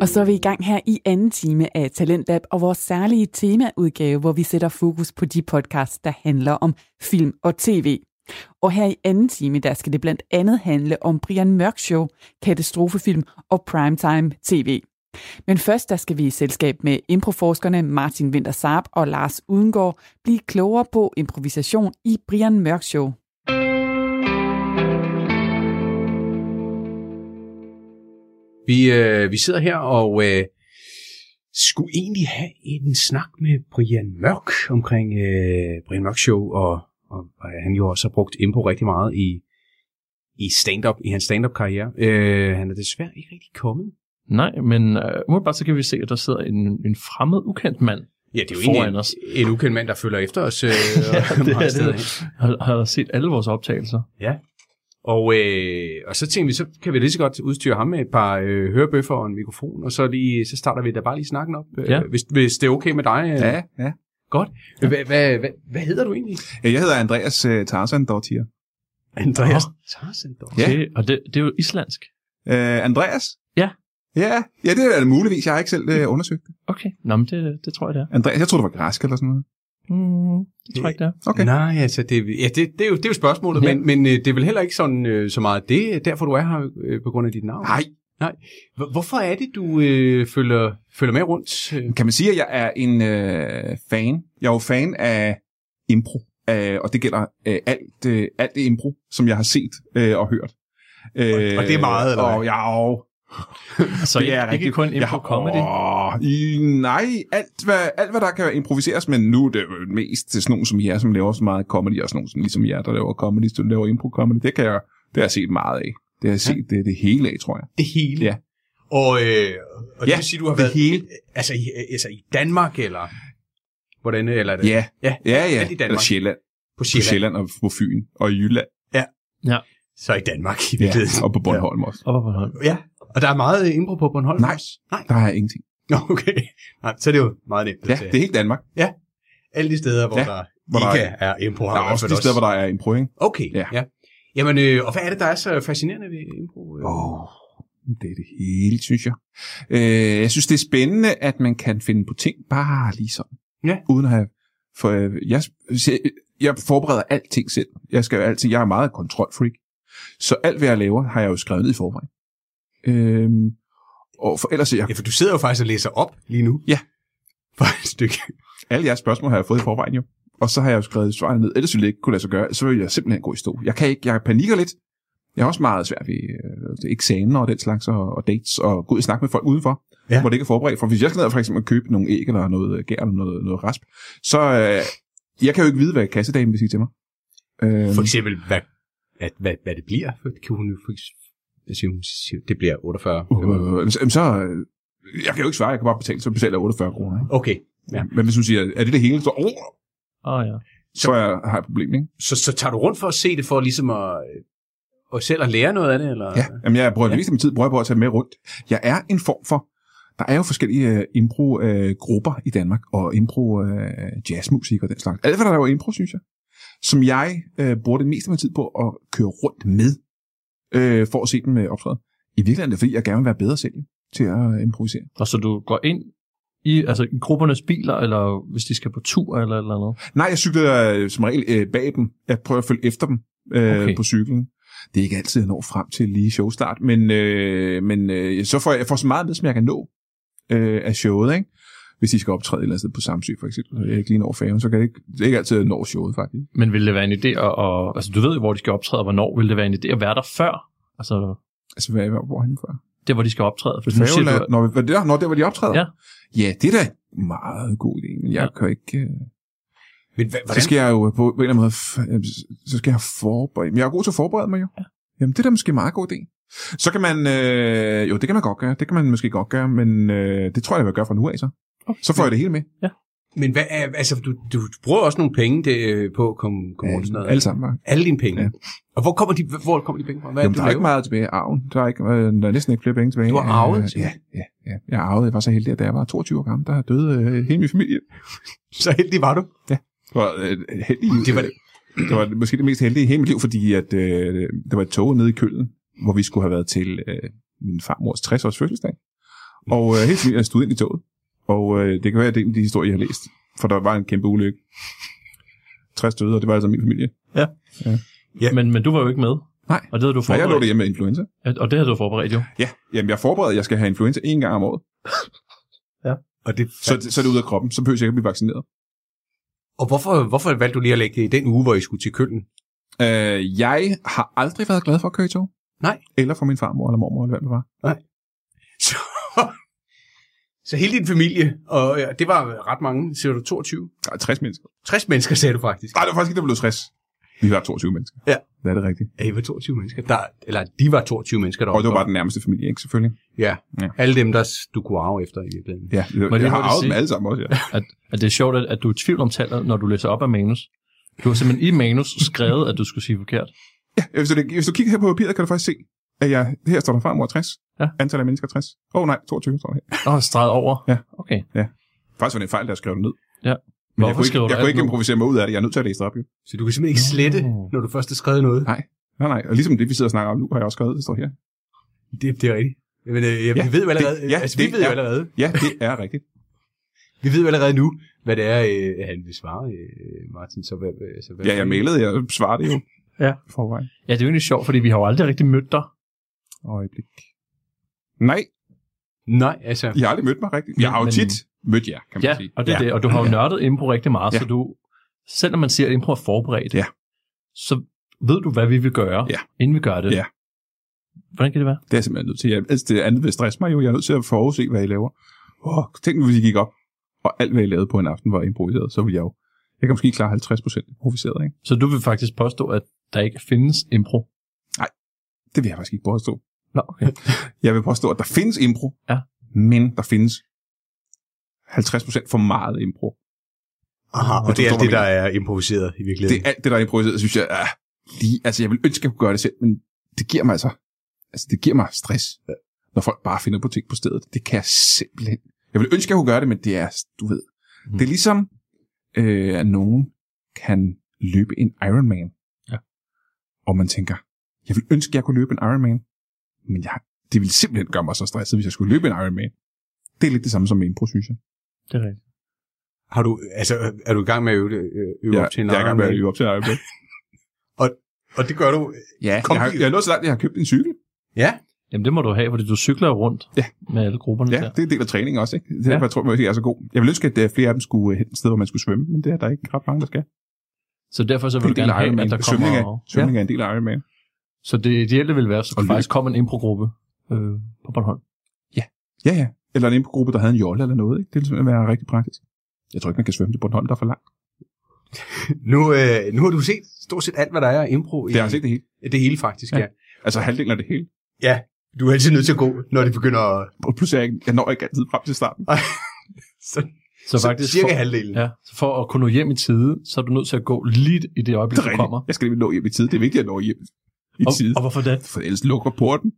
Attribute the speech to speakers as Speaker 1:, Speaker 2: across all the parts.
Speaker 1: Og så er vi i gang her i anden time af Talentlab og vores særlige temaudgave, hvor vi sætter fokus på de podcasts, der handler om film og tv. Og her i anden time, der skal det blandt andet handle om Brian Mørk Show, katastrofefilm og primetime tv. Men først der skal vi i selskab med improforskerne Martin Winter Saab og Lars Udengård blive klogere på improvisation i Brian Mørk Show.
Speaker 2: Vi, øh, vi sidder her og øh, skulle egentlig have en snak med Brian Mørk omkring øh, Brian Mørk Show, og, og, og han jo også har brugt impro rigtig meget i, i, stand-up, i hans stand-up karriere. Øh, han er desværre ikke rigtig kommet.
Speaker 3: Nej, men øh, umiddelbart så kan vi se, at der sidder en, en fremmed, ukendt mand
Speaker 2: Ja, det er jo egentlig
Speaker 3: os.
Speaker 2: en, en ukendt mand, der følger efter os. Øh,
Speaker 3: Ja,
Speaker 2: og
Speaker 3: det er det. Har, har set alle vores optagelser.
Speaker 2: Ja. Og, øh, og så tænkte vi, så kan vi lige så godt udstyre ham med et par øh, hørebøffer og en mikrofon, og så, lige, så starter vi da bare lige snakken op, øh,
Speaker 3: Ja.
Speaker 2: hvis, hvis det er okay med dig. Øh.
Speaker 4: Ja, ja.
Speaker 2: Godt. Hvad, hvad, hvad, hvad hedder du egentlig?
Speaker 4: Jeg hedder Andreas uh, Tarzan Dortier.
Speaker 2: Andreas Tarzan.
Speaker 4: Ja.
Speaker 3: Okay, og det, det er jo islandsk.
Speaker 4: Uh, Andreas?
Speaker 3: Ja.
Speaker 4: Ja, ja, det er det muligvis. Jeg har ikke selv uh, undersøgt det.
Speaker 3: Okay, nå, men det, det tror jeg, det er.
Speaker 4: Andreas, jeg troede, det var græsk eller sådan noget.
Speaker 3: Mm, det tror jeg ikke, det er.
Speaker 4: Okay.
Speaker 2: Nej, altså, det, ja, det, det, er jo, det er jo spørgsmålet, ja.
Speaker 3: Ja.
Speaker 2: men, men øh, det er vel heller ikke sådan øh, så meget det, er derfor du er her øh, på grund af dit navn.
Speaker 4: Nej.
Speaker 2: Nej. Hvor- Hvorfor er det, du øh, følger, følger med rundt?
Speaker 4: Kan man sige, at jeg er en øh, fan? Jeg er jo fan af impro, øh, og det gælder øh, alt, øh, alt det impro, som jeg har set øh, og hørt. Øh,
Speaker 2: og det er meget, eller hvad?
Speaker 4: Og jeg er jo
Speaker 3: Så
Speaker 4: Det er
Speaker 3: ikke,
Speaker 4: rigtigt.
Speaker 3: ikke kun impro
Speaker 4: har-
Speaker 3: comedy.
Speaker 4: Åh, i, nej, alt hvad, alt hvad der kan improviseres, men nu er det jo mest til sådan nogen som jer, som laver så meget comedy, og sådan nogen som ligesom jer, der laver comedy, som laver impro-comedy. Det, kan jeg, det har jeg set meget af. Det har jeg set det, det hele af, tror jeg.
Speaker 2: det hele?
Speaker 4: Ja.
Speaker 2: Og, øh, og det
Speaker 4: Ja,
Speaker 2: vil sige, du har
Speaker 4: det
Speaker 2: været
Speaker 4: hele.
Speaker 2: Altså, i, altså i Danmark, eller hvordan? Eller er det
Speaker 4: Ja,
Speaker 2: ja,
Speaker 4: ja, ja.
Speaker 2: i Danmark.
Speaker 4: Eller Sjælland.
Speaker 2: på
Speaker 4: På
Speaker 2: Sjælland.
Speaker 4: Sjælland og på Fyn og i Jylland.
Speaker 2: Så i Danmark i
Speaker 4: Ja,
Speaker 2: virkeligheden.
Speaker 4: og på Bornholm også.
Speaker 3: Op på Bornholm.
Speaker 2: Ja, og der er meget øh, impro på Bornholm
Speaker 4: Nej.
Speaker 2: også. Nej.
Speaker 4: Der jeg ingenting.
Speaker 2: Okay. Nej, så er det jo meget nemt.
Speaker 4: Ja, det er helt Danmark.
Speaker 2: Alle de steder, hvor
Speaker 4: Ja,
Speaker 2: der
Speaker 4: hvor der
Speaker 2: ikke
Speaker 4: er-
Speaker 2: er, impro.
Speaker 4: Der er også de steder, hvor der er impro, ikke?
Speaker 2: Okay, ja.
Speaker 4: Ja.
Speaker 2: ja. Jamen, øh, og hvad er det, der er så fascinerende ved impro? øh?
Speaker 4: Åh, oh, det er det hele, synes jeg. Øh, jeg synes, det er spændende, at man kan finde på ting bare lige sådan.
Speaker 2: Ja.
Speaker 4: Uden at have... For, øh, jeg, jeg forbereder alting selv. Jeg, skal jo altid, jeg er meget kontrolfreak. Så alt, hvad jeg laver, har jeg jo skrevet ned i forvejen. Øhm, og for, ellers, jeg,
Speaker 2: Ja, for du sidder jo faktisk og læser op lige nu.
Speaker 4: Ja.
Speaker 2: For et stykke.
Speaker 4: alle jeres spørgsmål har jeg fået i forvejen jo. Og så har jeg jo skrevet svarene ned. Ellers ville det ikke kunne lade sig gøre. Så vil jeg simpelthen gå i stå. Jeg kan ikke, jeg panikker lidt. Jeg har også meget svært ved øh, eksamener og den slags, og, og dates, og gå ud og snakke med folk udenfor,
Speaker 2: Ja.
Speaker 4: hvor det ikke er forberedt. For hvis jeg skal ned og for eksempel købe nogle æg, eller noget gær, eller noget, noget rasp, så øh, jeg kan jo ikke vide, hvad kassedamen vil sige til mig. Øh,
Speaker 2: For eksempel, hvad, at, hvad, hvad det bliver. Kan hun jo jeg siger, hun det bliver 48.
Speaker 4: øh, så, så, øh, jeg kan jo ikke svare, jeg kan bare betale, så betaler jeg 48 kroner. Ikke?
Speaker 2: Okay, Ja.
Speaker 4: Men hvis hun siger, er det det hele, så, oh,
Speaker 3: oh, ja.
Speaker 4: så jeg, har jeg et problem, ikke?
Speaker 2: så, så tager du rundt for at se det, for ligesom at, og selv at lære noget af det? Eller?
Speaker 4: Ja, jamen jeg bruger
Speaker 2: Ja.
Speaker 4: det meste af min tid bruger jeg på at tage med rundt. Jeg er en form for, der er jo forskellige uh, impro-grupper i Danmark, og impro-jazzmusik og den slags. Alt hvad der laver impro, synes jeg, som jeg uh, bruger det meste af min tid på at køre rundt med, uh, for at se dem uh, optræde. I virkeligheden er det, fordi jeg gerne vil være bedre selv til at uh, improvisere.
Speaker 3: Og så du går ind i, altså, i gruppernes biler, eller hvis de skal på tur, eller eller andet.
Speaker 4: Nej, jeg cykler uh, som regel uh, bag dem. Jeg prøver at følge efter dem
Speaker 3: Okay.
Speaker 4: okay. på cyklen. Det er ikke altid, jeg når frem til lige showstart, men, øh, men øh, så får jeg, jeg får så meget med, som jeg kan nå øh, af showet, ikke? Hvis de skal optræde et eller andet sted på Samsø, for eksempel, og jeg ikke lige når færgen, så kan det ikke, det er ikke altid, når showet, faktisk.
Speaker 3: Men vil det være en idé at, at altså du ved jo, hvor de skal optræde, og hvornår vil det være en idé at være der før? Altså,
Speaker 4: Altså, hvad er hvor er han fra?
Speaker 3: det hvor de skal optræde. For nu siger du,
Speaker 4: når, hvad der, når der, hvor de optræder?
Speaker 3: Ja.
Speaker 4: Ja, det er da en meget god idé, men jeg
Speaker 3: Ja.
Speaker 4: kan ikke... Øh,
Speaker 2: Men hvad,
Speaker 4: så
Speaker 2: hvordan,
Speaker 4: skal jeg jo på en eller anden måde, f- øh, så skal jeg forberede, men jeg er god til at forberede mig jo.
Speaker 3: Ja.
Speaker 4: Jamen, det er da måske en meget god idé. Så kan man, øh, jo, det kan man godt gøre, det kan man måske godt gøre, men øh, det tror jeg, jeg vil gøre fra nu af så.
Speaker 3: Okay.
Speaker 4: Så får jeg det hele med.
Speaker 2: men hvad er, altså, du, du bruger også nogle penge det, øh, på at komme, komme rundt og sådan noget.
Speaker 4: Alle sammen.
Speaker 2: Alle dine penge. Ja.
Speaker 4: Ja.
Speaker 2: Og hvor kommer de, hvor kommer de penge fra? Hvad er
Speaker 4: Jamen,
Speaker 2: det,
Speaker 4: der
Speaker 2: du
Speaker 4: er ikke meget tilbage af arven. Der er, ikke, øh, der er næsten ikke flere penge tilbage.
Speaker 2: Du har arvet,
Speaker 4: Øh? Ja, ja, ja. Jeg arvede. Jeg var så heldig, at da jeg var 22 år gammel, der døde øh, hele min familie.
Speaker 2: Så heldig var du.
Speaker 4: Det var øh, heldig.
Speaker 2: Det var det.
Speaker 4: det var måske det mest heldige i hele mit liv, fordi at, øh, der var et tog nede i Køln, hvor vi skulle have været til øh, min farmors 60-års fødselsdag. Og øh, hele familien stod ind i toget. Og øh, det kan være, at det er en af de historier, jeg har læst. For der var en kæmpe ulykke. 60 døde, og det var altså min familie.
Speaker 3: Ja. Men, men du var jo ikke med.
Speaker 4: Nej.
Speaker 3: Og det havde du
Speaker 4: Nej, jeg lå
Speaker 3: forberedt.
Speaker 4: derhjemme med influenza.
Speaker 3: Og det havde du forberedt jo.
Speaker 4: Ja, jamen jeg forbereder, at jeg skal have influenza en gang om året.
Speaker 2: Og, det,
Speaker 4: Så, så er det ud af kroppen. Så behøver jeg ikke at blive vaccineret.
Speaker 2: og hvorfor, hvorfor valgte du lige at lægge det i den uge, hvor I skulle til Køln?
Speaker 4: Øh, jeg har aldrig været glad for at køre i tog.
Speaker 2: Nej.
Speaker 4: Eller for min farmor eller mormor, eller hvad det var.
Speaker 2: Så, så hele din familie, og ja, det var ret mange, siger du 22?
Speaker 4: Der er 60 mennesker.
Speaker 2: 60 mennesker, sagde du faktisk.
Speaker 4: Nej, det var faktisk ikke, der blev 60. Vi var 22 mennesker.
Speaker 2: Ja.
Speaker 4: Det er det rigtigt.
Speaker 2: Ja, I var 22 mennesker. Der, eller de var 22 mennesker, der
Speaker 4: Og det var bare den nærmeste familie, ikke selvfølgelig?
Speaker 2: Ja,
Speaker 4: Ja.
Speaker 2: alle dem, der du kunne arve efter i virkeligheden.
Speaker 4: Ja, jeg,
Speaker 3: det
Speaker 4: jeg har arvet dem alle sammen også, ja.
Speaker 3: At, at det er sjovt, at, at du er i tvivl om tallet, når du læser op af manus. Du har simpelthen i manus skrevet, at du skulle sige forkert.
Speaker 4: ja hvis, du, hvis du kigger her på papiret, kan du faktisk se, at jeg, her står der farmor 60.
Speaker 3: Ja.
Speaker 4: Antal af mennesker 60. Åh oh, nej, 22 står der her.
Speaker 3: Åh, oh, streget over.
Speaker 4: Ja.
Speaker 3: Okay.
Speaker 4: Faktisk var det en fejl, der skrev det ned.
Speaker 3: Ja.
Speaker 4: Men jeg
Speaker 3: Hvorfor
Speaker 4: kunne
Speaker 3: skriver
Speaker 4: ikke,
Speaker 3: du
Speaker 4: jeg kunne ikke improvisere mig ud af det. Jeg er nødt til at læse det op, jo.
Speaker 2: Så du kan simpelthen ikke slette,
Speaker 3: Nå.
Speaker 2: når du først har skrevet noget.
Speaker 4: Nej. Nej, nej. Og ligesom det, vi sidder og snakker om nu, har jeg også skrevet, det står her.
Speaker 2: Det, det er rigtigt. Men øh, ja,
Speaker 4: Ja,
Speaker 2: vi ved jo allerede,
Speaker 4: det- ja,
Speaker 2: altså, vi
Speaker 4: det
Speaker 2: ved jo
Speaker 4: er-
Speaker 2: allerede,
Speaker 4: Ja, det er rigtigt.
Speaker 2: vi ved jo allerede nu, hvad det er, øh, han vil svare, øh, Martin. Så hvad, så hvad
Speaker 4: Ja, jeg mailede, jeg svarede det jo.
Speaker 3: Ja.
Speaker 4: Forvejen.
Speaker 3: Ja, det er jo egentlig sjovt, fordi vi har jo aldrig rigtig mødt dig.
Speaker 4: Øjeblik. Nej,
Speaker 2: Nej, altså,
Speaker 4: I har aldrig mødt mig rigtigt. Jeg har jo
Speaker 3: Men-
Speaker 4: tit mødt jer, kan man
Speaker 3: Ja,
Speaker 4: sige.
Speaker 3: og det er
Speaker 2: Ja.
Speaker 3: det. Og du har jo nørdet impro rigtig meget,
Speaker 4: Ja.
Speaker 3: så du, selv når man siger, at impro er forberedt,
Speaker 4: Ja.
Speaker 3: så ved du, hvad vi vil gøre,
Speaker 4: Ja.
Speaker 3: inden vi gør det.
Speaker 4: Ja.
Speaker 3: Hvordan kan det være?
Speaker 4: Det er jeg simpelthen nødt til. Jeg, altså, det andet vil stresse mig jo. Jeg er nødt til at forudse, hvad I laver. Oh, tænk nu, hvis I gik op, og alt, hvad I lavede på en aften, var improviseret, så ville jeg jo... Jeg kan måske klare 50% improviseret, ikke?
Speaker 3: Så du vil faktisk påstå, at der ikke findes impro?
Speaker 4: Det vil jeg faktisk ikke påstå.
Speaker 3: Nå, okay.
Speaker 4: Jeg vil påstå, at der findes impro,
Speaker 3: Ja.
Speaker 4: men der findes 50% for meget impro.
Speaker 2: aha, og det er alt det, der er improviseret i virkeligheden.
Speaker 4: Det er alt det, der er improviseret, synes jeg, er lige... Altså, jeg vil ønske, at jeg kunne gøre det selv, men det giver mig altså... Altså, det giver mig stress, når folk bare finder på ting på stedet. Det kan jeg simpelthen... Jeg vil ønske, at jeg kunne gøre det, men det er, du ved...
Speaker 3: Mhm.
Speaker 4: Det er ligesom, øh, at nogen kan løbe en Ironman.
Speaker 3: Ja.
Speaker 4: Og man tænker, jeg vil ønske, at jeg kunne løbe en Ironman, men jeg, det ville simpelthen gøre mig så stresset, hvis jeg skulle løbe en Ironman. Det er lidt det samme som med impro, synes jeg.
Speaker 3: Det er rigtigt.
Speaker 2: Har du, altså, er du i gang med at øve, øve
Speaker 4: Jeg,
Speaker 2: op til en
Speaker 4: jeg er i gang med at
Speaker 2: Ironman?
Speaker 4: øve op til en Ironman.
Speaker 2: Og det gør du,
Speaker 4: Ja,
Speaker 2: Kom,
Speaker 4: jeg har, jeg er nået så langt, at jeg har købt en cykel.
Speaker 2: ja.
Speaker 3: Jamen det må du have, fordi du cykler jo rundt
Speaker 4: Ja.
Speaker 3: med alle grupperne
Speaker 4: Ja,
Speaker 3: der.
Speaker 4: det er en del af træningen også, ikke? Det er
Speaker 3: Ja.
Speaker 4: derfor, jeg tror, at jeg er så god. Jeg vil ønske, at øh, flere af dem skulle øh, hen et sted, hvor man skulle svømme, men det er der ikke ret mange, der skal.
Speaker 3: Så derfor så
Speaker 4: Det
Speaker 3: vil
Speaker 4: en
Speaker 3: du gerne
Speaker 4: af
Speaker 3: have,
Speaker 4: Ironman.
Speaker 3: at der
Speaker 4: Svømning er,
Speaker 3: kommer...
Speaker 4: svømning er en del af Ironman.
Speaker 3: Så det ideelle vil være, at
Speaker 4: Og
Speaker 3: der faktisk kommer en improgruppe øh, på Bornholm.
Speaker 4: Ja, ja. Eller en improgruppe, der havde en jolle eller noget, ikke? Det ville simpelthen være rigtig praktisk. Jeg tror ikke, man kan svømme til Bornholm, der er for langt.
Speaker 2: Nu, øh, nu har du set stort set alt, hvad der er af impro. i-
Speaker 4: Det har set det hele.
Speaker 2: Det hele faktisk, ja.
Speaker 4: Ja.
Speaker 2: ja.
Speaker 4: Altså halvdelen af det hele.
Speaker 2: Ja, du er altid nødt til at gå, når det begynder at...
Speaker 4: Og pludselig er jeg, jeg når ikke altid frem til starten.
Speaker 2: Så,
Speaker 3: Så,
Speaker 2: så
Speaker 3: faktisk
Speaker 2: cirka
Speaker 3: for,
Speaker 2: halvdelen.
Speaker 3: ja, så for at kunne nå hjem i tide, så er du nødt til at gå lige i det øjeblik,
Speaker 4: Det
Speaker 3: du kommer.
Speaker 4: Jeg skal lige nå hjem i tide. Det er vigtigt at nå hjem i
Speaker 3: Og,
Speaker 4: tide.
Speaker 3: og hvorfor det?
Speaker 4: For ellers lukker porten.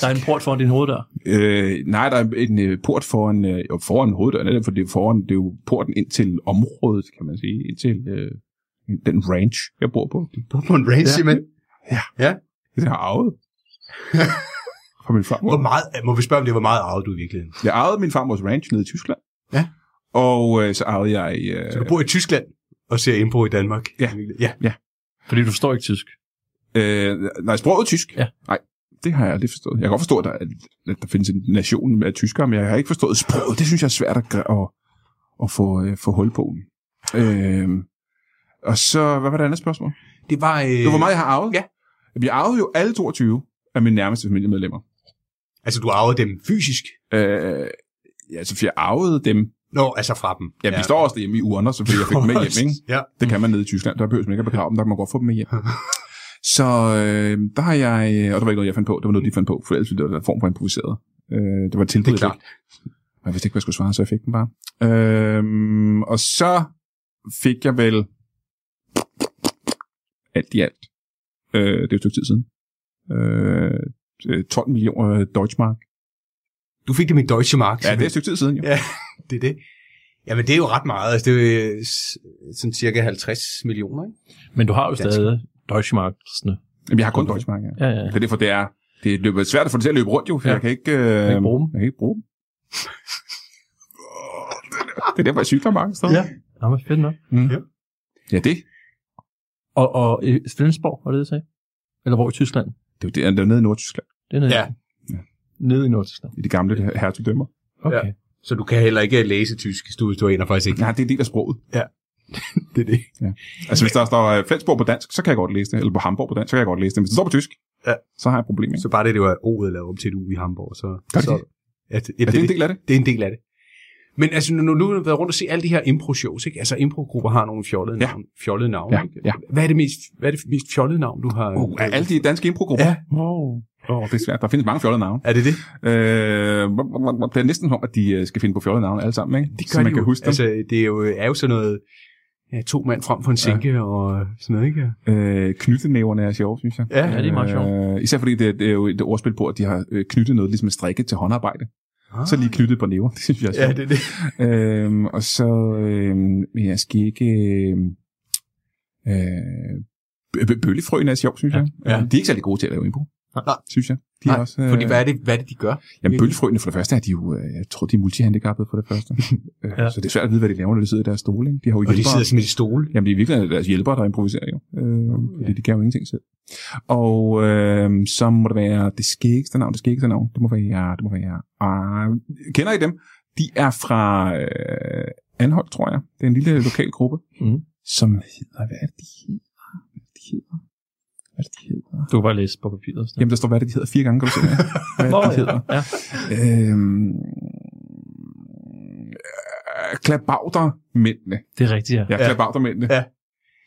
Speaker 3: Der er en port foran din hoveddør.
Speaker 4: Øh, nej, der er en øh, port foran, øh, foran hoveddøren, netop, for det er, foran, det er jo porten ind til området, kan man sige, ind til øh, den ranch, jeg bor på.
Speaker 2: Du er på en range,
Speaker 4: Ja.
Speaker 2: simpelthen.
Speaker 4: Det har arvet. Fra min farmor.
Speaker 2: Hvor meget, må vi spørge, om det var meget arvet du i virkeligheden?
Speaker 4: Jeg arvede min farmors ranch nede i Tyskland.
Speaker 2: Ja.
Speaker 4: Og øh, så arvede jeg... Øh,
Speaker 2: Så du bor i Tyskland og ser impro i Danmark?
Speaker 4: Ja.
Speaker 2: ja.
Speaker 3: Fordi du forstår ikke tysk.
Speaker 4: Øh, nej, sproget tysk.
Speaker 3: Ja.
Speaker 4: Nej, det har jeg aldrig forstået. Jeg kan godt forstå, at der, at der findes en nation med tyskere, men jeg har ikke forstået sproget. Det synes jeg er svært at, at, at få, øh, få hul på. Øh, og så, hvad var det andet spørgsmål?
Speaker 2: Det var... Øh,
Speaker 4: Det var, hvor meget jeg har arvet?
Speaker 2: Ja.
Speaker 4: Vi arvede jo alle 22 af mine nærmeste familiemedlemmer.
Speaker 2: Altså, du arvede dem fysisk?
Speaker 4: Øh, ja, så jeg arvede dem.
Speaker 2: Nå, altså fra dem.
Speaker 4: Ja, vi står også derhjemme i urner, så jeg fik dem med hjem, ikke?
Speaker 2: Ja.
Speaker 4: Det kan man nede i Tyskland. Der behøver man ikke at begrave dem, der kan man godt få dem med hjem. Så øh, der har jeg, og det var ikke noget, jeg fandt på, det var noget, de fandt på, for ellers ville det være en form for improviseret. Øh, det var et tilbud,
Speaker 2: Det er.
Speaker 4: Og Jeg vidste ikke, hvad jeg skulle svare, så jeg fik den bare. Øh, og så fik jeg vel alt i alt. Øh, det er jo et stykke tid siden. Øh, 12 millioner Deutschmark.
Speaker 2: Du fik det med Deutsche Mark.
Speaker 4: Ja, det er et stykke tid siden, jo.
Speaker 2: Ja, det er det. Jamen, det er jo ret meget. Altså, det er jo øh, sådan cirka 50 millioner, ikke?
Speaker 3: Men du har jo
Speaker 4: Dansk.
Speaker 3: stadig Deutschmarksene.
Speaker 4: Jamen, jeg har kun Deutschmark, ja.
Speaker 3: Ja, ja.
Speaker 4: Det er derfor, det er... Det løber svært at få det til at løbe rundt, jo, for
Speaker 3: Ja.
Speaker 4: jeg kan ikke, øh,
Speaker 3: ikke bruge dem.
Speaker 4: Jeg kan ikke bruge dem. det er derfor, jeg cykler mange steder.
Speaker 3: Ja. Nå, men fedt nok.
Speaker 4: Mm.
Speaker 2: Ja.
Speaker 4: Ja, det.
Speaker 3: Og, og i Flensborg, var det det, sagde? Eller hvor i Tyskland?
Speaker 4: Det er det, det er nede i Nordtyskland,
Speaker 3: Det er nede,
Speaker 2: Ja.
Speaker 3: nede i Nordtyskland.
Speaker 4: i de gamle hertugdømmer.
Speaker 3: Okay.
Speaker 2: Ja. Så du kan heller ikke læse tysk, du, du aner faktisk ikke.
Speaker 4: Nej, det er en del af sproget.
Speaker 2: Det er det.
Speaker 4: Altså, hvis der står øh, Flensborg på dansk, så kan jeg godt læse det. Eller på Hamburg på dansk, så kan jeg godt læse det. Hvis det står på tysk,
Speaker 2: Ja.
Speaker 4: så har jeg et problem. Ikke?
Speaker 2: Så bare det, det var O'et lavet om til et U i Hamburg, så...
Speaker 4: Det
Speaker 2: så
Speaker 4: det?
Speaker 2: ja, det,
Speaker 4: Er det en del af det?
Speaker 2: Det er en del af det. Men altså, nu, nu har du været rundt og se alle de her impro-shows, ikke? Altså, impro-grupper har nogle fjollede
Speaker 4: Ja.
Speaker 2: navn. Fjollede navne,
Speaker 4: Ja,
Speaker 2: ikke?
Speaker 4: ja.
Speaker 2: Hvad er det mest, hvad er det mest fjollede navn, du har...
Speaker 4: Uh, er alle de danske improgrupper?
Speaker 2: Ja.
Speaker 4: Wow. Oh, det er svært. Der findes mange fjollede navne.
Speaker 2: Er det det?
Speaker 4: Øh, det er næsten som, at de øh, skal finde på fjollede navne alle sammen, ikke?
Speaker 2: Det
Speaker 4: Så
Speaker 2: gør
Speaker 4: man
Speaker 2: de
Speaker 4: kan
Speaker 2: jo.
Speaker 4: huske dem.
Speaker 2: Altså, det er jo, er jo sådan noget... Ja, to mand frem for en sænke ja. og sådan noget, ikke?
Speaker 4: Øh, knyttenæverne er sjove, synes jeg.
Speaker 2: Ja,
Speaker 3: Ja, det er meget sjovt.
Speaker 4: Øh, især fordi det, det er jo et ordspil på, at de har øh, knyttet noget ligesom strikket til håndarbejde.
Speaker 2: Ah.
Speaker 4: Så lige knyttet på næver. Det synes jeg er
Speaker 2: Ja,
Speaker 4: sjovt.
Speaker 2: det er det.
Speaker 4: Øhm, og så øhm, jeg skal ikke... Øh, øh, bø- bøllefrøen er sjov, synes
Speaker 3: Ja.
Speaker 4: jeg.
Speaker 2: Ja.
Speaker 4: Ja. De er ikke særlig gode til at lave impro,
Speaker 2: Nej.
Speaker 4: synes jeg. De
Speaker 2: Nej,
Speaker 4: er også, øh,
Speaker 2: Fordi hvad er, det, hvad er det, de gør?
Speaker 4: Jamen, bøllefrøene for det første er de jo, øh, jeg tror, de er multihandicappede for det første.
Speaker 3: Ja.
Speaker 4: ja. Så det er svært at vide, hvad de laver, når de sidder i deres stole. Ikke? De har jo
Speaker 2: Og de sidder simpelthen i stole.
Speaker 4: Jamen, det er virkelig deres hjælpere, der improviserer jo. Øh, fordi de kan jo ingenting selv. Og øh, så må det være det skægste navn, det skægste navn. Det må være, det må være. Uh, kender I dem? De er fra øh, Anhold, tror jeg. Det er en lille lokal gruppe,
Speaker 3: Mhm.
Speaker 4: som hedder, hvad er det, de hedder? Hvad er det, de hedder? Hvad er det, de hedder?
Speaker 3: Du kan bare læse på papiret.
Speaker 4: Jamen, der står, hvad det, de hedder fire gange, kan du se. Hvad det, de hedder?
Speaker 3: Ja.
Speaker 4: Øhm, øh, Klabautermændene.
Speaker 3: Det er rigtigt, ja.
Speaker 4: Ja,
Speaker 2: Ja.
Speaker 4: Klabautermændene.
Speaker 2: Ja.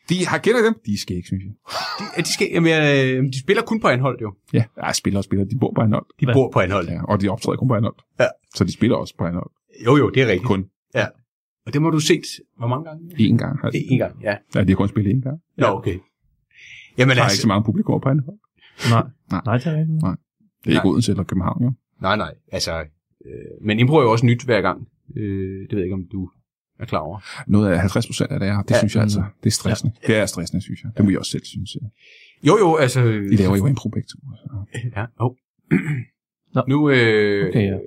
Speaker 4: De har kender dem? De er skæg, synes jeg.
Speaker 2: De, ja, de, skal, jamen, øh, de spiller kun på anhold, jo.
Speaker 4: Ja, ja spiller og spiller. De bor på Anhold.
Speaker 2: De
Speaker 3: Hvad?
Speaker 2: bor på anhold.
Speaker 4: Ja, og de optræder kun på Anhold.
Speaker 2: Ja.
Speaker 4: Så de spiller også på Anhold.
Speaker 2: Jo, jo, det er rigtigt.
Speaker 4: Kun
Speaker 2: Og det må du set, hvor mange gange?
Speaker 4: én gang. Har de.
Speaker 2: En gang, ja.
Speaker 4: Ja, de har kun spillet én gang.
Speaker 2: Nå, okay. Jamen
Speaker 4: Der er ikke
Speaker 2: altså,
Speaker 4: så mange publikum på Anhold.
Speaker 3: Nej.
Speaker 4: Nej.
Speaker 3: Nej, det er rigtigt.
Speaker 4: Nej. Det er ikke Odense eller København, jo.
Speaker 2: nej, nej, altså, øh, men impro er jo også nyt hver gang. Øh, det ved jeg ikke, om du er klar over.
Speaker 4: Noget af 50 procent af det er, det
Speaker 2: Ja.
Speaker 4: synes jeg altså, det er stressende. Det er stressende, synes jeg. Det må I også selv synes.
Speaker 2: Jo, jo, altså...
Speaker 4: I laver jo impro begge to.
Speaker 2: Ja, oh.
Speaker 3: Nå.
Speaker 2: Nu, øh,
Speaker 3: Okay, ja.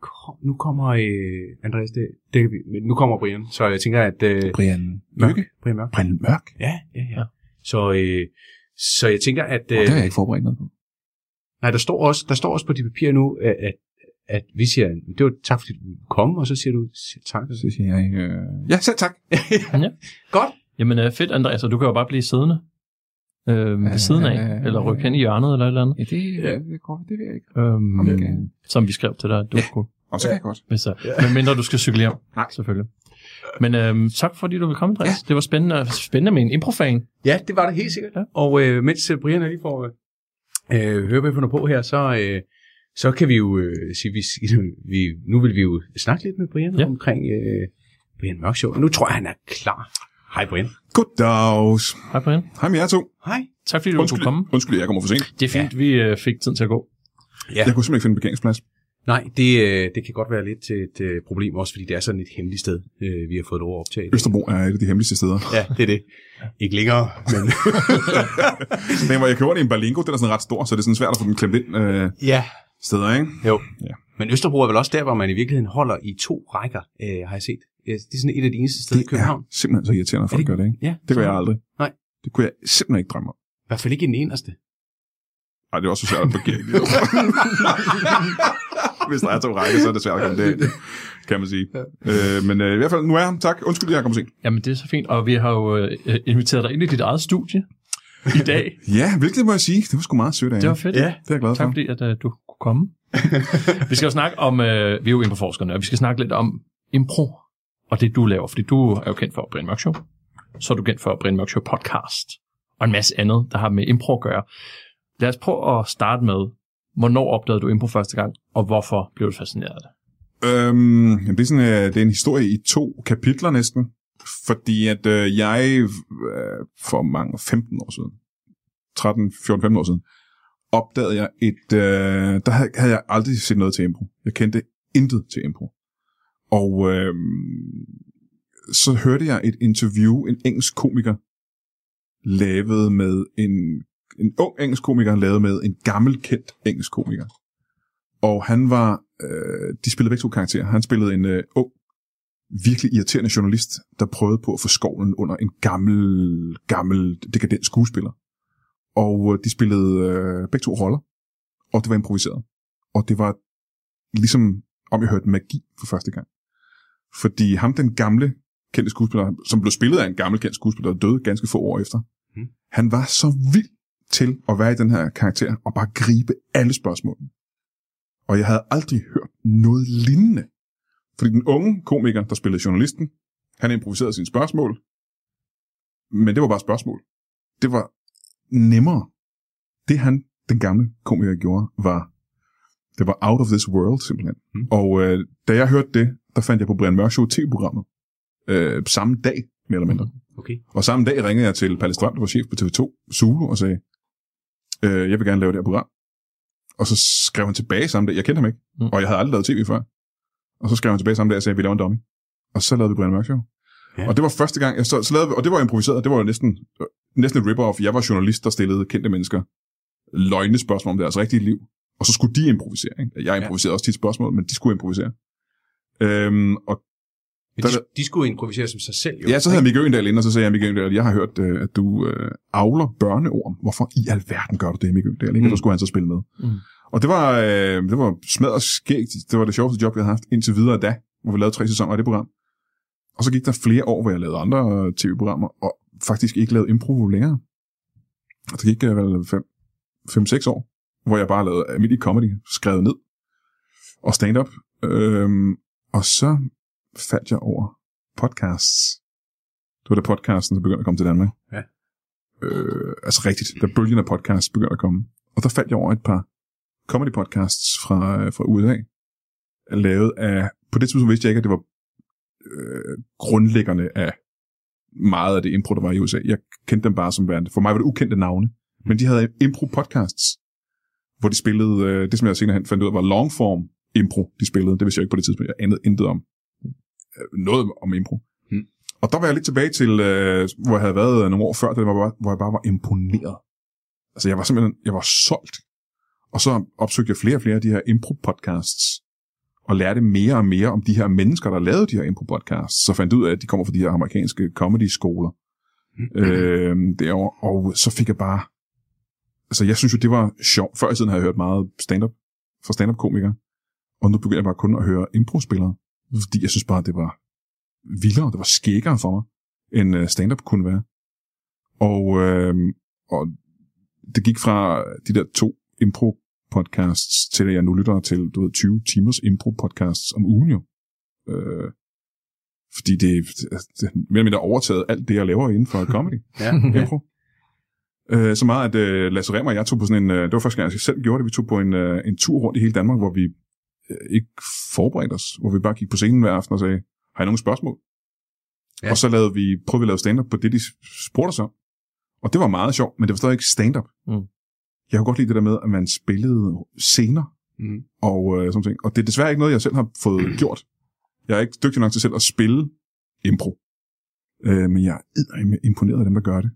Speaker 2: kom, nu kommer øh, Andreas, det, det, kan vi- men nu kommer Brian, så jeg tænker, at... Øh,
Speaker 4: Brian
Speaker 2: Mørk.
Speaker 4: Mørke?
Speaker 2: Brian Mørk.
Speaker 4: Brian Mørk?
Speaker 2: Ja, ja, ja.
Speaker 3: Ja.
Speaker 2: Så, øh, så jeg tænker, at...
Speaker 4: Øh,
Speaker 2: Øh,
Speaker 4: det har jeg ikke forberedt noget på.
Speaker 2: Nej, der står også, der står også på dit papir nu, at, at, at vi siger, det var tak fordi du kom, og så siger du siger tak.
Speaker 4: Så siger jeg, øh, ja, selv tak.
Speaker 2: Godt.
Speaker 3: Jamen øh, fedt, Andreas, og du kan jo bare blive siddende øh, ved siden af, eller rykke hen i hjørnet, eller et eller andet.
Speaker 4: Ja, det, ja. det, går, det vil jeg ikke.
Speaker 3: Øhm,
Speaker 4: Okay.
Speaker 3: Som vi skrev til dig, at du
Speaker 4: Ja.
Speaker 3: skulle,
Speaker 4: Og så kan jeg godt.
Speaker 3: hvis, ja. men mindre du skal cykle hjem,
Speaker 4: Nej.
Speaker 3: selvfølgelig. Men øhm, tak fordi du vil komme, Andreas. Ja. Det var spændende, spændende med en improfan.
Speaker 2: Ja, det var det helt sikkert.
Speaker 3: Ja.
Speaker 2: Og øh, mens øh, Brian er lige får øh, øh, høre, hvad vi finder på her, så, øh, så kan vi jo øh, sige, vi, vi, nu vil vi jo snakke lidt med Brian
Speaker 3: Ja.
Speaker 2: omkring øh, Brian Mørk Show. Og nu tror jeg, han er klar. Hej Brian.
Speaker 4: Goddags.
Speaker 3: Hej Brian.
Speaker 4: Hej med jer to.
Speaker 2: Hej.
Speaker 3: Tak fordi du
Speaker 4: Undskyld,
Speaker 3: kunne komme.
Speaker 4: undskyld, jeg kommer for sent.
Speaker 3: Det er fint, ja. vi øh, fik tiden til at gå.
Speaker 2: Ja.
Speaker 4: Jeg kunne simpelthen ikke finde en parkeringsplads.
Speaker 2: Nej, det, øh, det kan godt være lidt til et øh, problem, også fordi det er sådan et hemmeligt sted, øh, vi har fået lov at optage. det.
Speaker 4: Østerbro er et af de hemmeligste steder.
Speaker 2: Ja, det er det. Ikke længere, men...
Speaker 4: Den, hvor jeg i en Berlingo, den er sådan ret stor, så det er sådan svært at få den klemt ind øh,
Speaker 2: ja,
Speaker 4: steder, ikke?
Speaker 2: jo.
Speaker 4: Ja.
Speaker 2: Men Østerbro er vel også der, hvor man i virkeligheden holder i to rækker, øh, har jeg set. Det er sådan et af de eneste steder i
Speaker 4: Det
Speaker 2: København.
Speaker 4: er simpelthen så irriterende, at folk
Speaker 2: det-
Speaker 4: gør det, ikke?
Speaker 2: Ja,
Speaker 4: Det gør jeg aldrig.
Speaker 2: Nej.
Speaker 4: Det kunne jeg simpelthen ikke drømme om.
Speaker 2: I hvert fald ikke i den eneste.
Speaker 4: Ej, det er også så svært at parkere. Hvis der er to rækker, så er det svært at komme det, kan man sige. Øh, men øh, i hvert fald, nu er jeg. Tak. Undskyld, jeg kommer sent.
Speaker 3: Jamen, det er så fint, og vi har jo øh, inviteret dig ind i dit eget studie i dag.
Speaker 4: Ja, hvilket må jeg sige. Det var sgu meget sødt af
Speaker 3: Det var
Speaker 4: jer.
Speaker 3: fedt.
Speaker 2: Ja.
Speaker 4: Det er jeg glad for.
Speaker 3: Tak fordi, at øh, du kunne komme. vi skal jo snakke om, øh, vi er jo improforskerne, og vi skal snakke lidt om impro, og det du laver, fordi du er jo kendt for Brian Mørk Show, så er du kendt for Brian Mørk Show podcast, og en masse andet, der har med impro at gøre. Lad os prøve at starte med, hvornår opdagede du impro første gang, og hvorfor blev du fascineret af det?
Speaker 4: Øhm, jamen, det, er sådan, øh, det er en historie i to kapitler næsten. Fordi at øh, jeg øh, for mange, 15 år siden, 13, 14, 15 år siden, opdagede jeg et... Øh, der havde, havde jeg aldrig set noget til impro. Jeg kendte intet til impro. Og øh, så hørte jeg et interview, en engelsk komiker lavede med en en ung engelsk komiker lavet med en gammel kendt engelsk komiker. Og han var, øh, de spillede begge to karakterer. Han spillede en øh, ung, virkelig irriterende journalist, der prøvede på at få skovlen under en gammel, gammel, dekadent skuespiller. Og øh, de spillede øh, begge to roller, og det var improviseret. Og det var ligesom, om jeg hørte magi for første gang. Fordi ham, den gamle kendte skuespiller, som blev spillet af en gammel kendt skuespiller, der døde ganske få år efter,
Speaker 2: Mm.
Speaker 4: han var så vild til at være i den her karakter, og bare gribe alle spørgsmålene. Og jeg havde aldrig hørt noget lignende. Fordi den unge komiker, der spillede journalisten, han improviserede sine spørgsmål, men det var bare spørgsmål. Det var nemmere. Det han, den gamle komiker, gjorde, var, det var out of this world, simpelthen.
Speaker 2: Mm.
Speaker 4: Og øh, da jeg hørte det, der fandt jeg på Brian Mørk Show tv-programmet, øh, samme dag, mere eller mindre.
Speaker 2: Okay.
Speaker 4: Og samme dag ringede jeg til Palle Strøm, der var chef på TV2, Zulu, og sagde, øh, jeg vil gerne lave det her program. Og så skrev han tilbage samme dag. Jeg kendte ham ikke,
Speaker 3: Mm.
Speaker 4: og jeg havde aldrig lavet tv før. Og så skrev han tilbage samme dag og sagde, vi laver en dummy. Og så lavede vi Brian Mørk Show.
Speaker 2: Ja.
Speaker 4: Ja. Og det var første gang, jeg så, så lavede, og det var improviseret, det var jo næsten, næsten et rip-off. Jeg var journalist, der stillede kendte mennesker løgne spørgsmål om deres rigtige liv. Og så skulle de improvisere. Ikke? Jeg improviserede også tit spørgsmål, men de skulle improvisere. Øhm, og
Speaker 2: Men
Speaker 4: Der-
Speaker 2: de, de skulle improvisere som sig selv, jo.
Speaker 4: Ja, så havde Mikke Øgendal inde, og så sagde jeg, Mikke Øgendal, jeg har hørt, øh, at du øh, avler børneord. Hvorfor i alverden gør du det, Mikke Øgendal? Ikke?
Speaker 2: Mm.
Speaker 4: Mm. Og så skulle han så spille med.
Speaker 3: Mm.
Speaker 4: Og det var, øh, det var smadret skægt. Det var det sjoveste job, jeg havde haft indtil videre da, hvor vi lavede tre sæsoner af det program. Og så gik der flere år, hvor jeg lavede andre øh, tv-programmer, og faktisk ikke lavede impro længere. Og det gik øh, vel 5-6 år, hvor jeg bare lavede almindelig comedy, skrevet ned, og stand-up. Øhm, og så faldt jeg over podcasts. Det var da podcasten, der begyndte at komme til Danmark.
Speaker 2: Ja.
Speaker 4: Øh, altså rigtigt, da bølgen af podcasts begyndte at komme. Og der faldt jeg over et par comedy podcasts fra, fra USA, lavet af, på det tidspunkt vidste jeg ikke, at det var øh, grundlæggerne af meget af det impro, der var i USA. Jeg kendte dem bare som værende. For mig var det ukendte navne. Men de havde impro podcasts, hvor de spillede, øh, det som jeg senere hen fandt ud af, var longform impro, de spillede. Det vidste jeg ikke på det tidspunkt. Jeg anede intet om øh, noget om impro.
Speaker 2: Hmm.
Speaker 4: Og der var jeg lidt tilbage til, øh, hvor jeg havde været øh, nogle år før, det var hvor jeg bare var imponeret. Altså jeg var simpelthen, jeg var solgt. Og så opsøgte jeg flere og flere af de her impro-podcasts, og lærte mere og mere om de her mennesker, der lavede de her impro-podcasts. Så fandt jeg ud af, at de kommer fra de her amerikanske comedy-skoler øh, derovre. Og så fik jeg bare... Altså jeg synes jo, det var sjovt. Før i tiden havde jeg hørt meget stand-up fra stand-up-komikere. Og nu begyndte jeg bare kun at høre impro-spillere. Fordi jeg synes bare, det var vildere, det var skækkere for mig, end øh, stand-up kunne være. Og, øh, og det gik fra de der to impro-podcasts, til at jeg nu lytter til du ved, 20 timers impro-podcasts om ugen jo. Øh, fordi det, det, er mere eller mindre overtaget alt det, jeg laver inden for comedy.
Speaker 2: Ja.
Speaker 4: impro. Øh, så meget, at øh, Lasse Remmer og jeg tog på sådan en, øh, det var første gang, jeg selv gjorde det, vi tog på en, øh, en tur rundt i hele Danmark, hvor vi ikke forberedte os, hvor vi bare gik på scenen hver aften og sagde, har I nogle spørgsmål?
Speaker 2: Ja.
Speaker 4: Og så lavede vi, prøvede vi at lave stand-up på det, de spurgte os om. Og det var meget sjovt, men det var stadig ikke stand-up.
Speaker 3: Mm.
Speaker 4: Jeg kunne godt lide det der med, at man spillede scener
Speaker 2: Mm.
Speaker 4: og øh, sådan ting. Og det er desværre ikke noget, jeg selv har fået gjort. Jeg er ikke dygtig nok til selv at spille impro. Øh, men jeg er imponeret af dem, der gør det.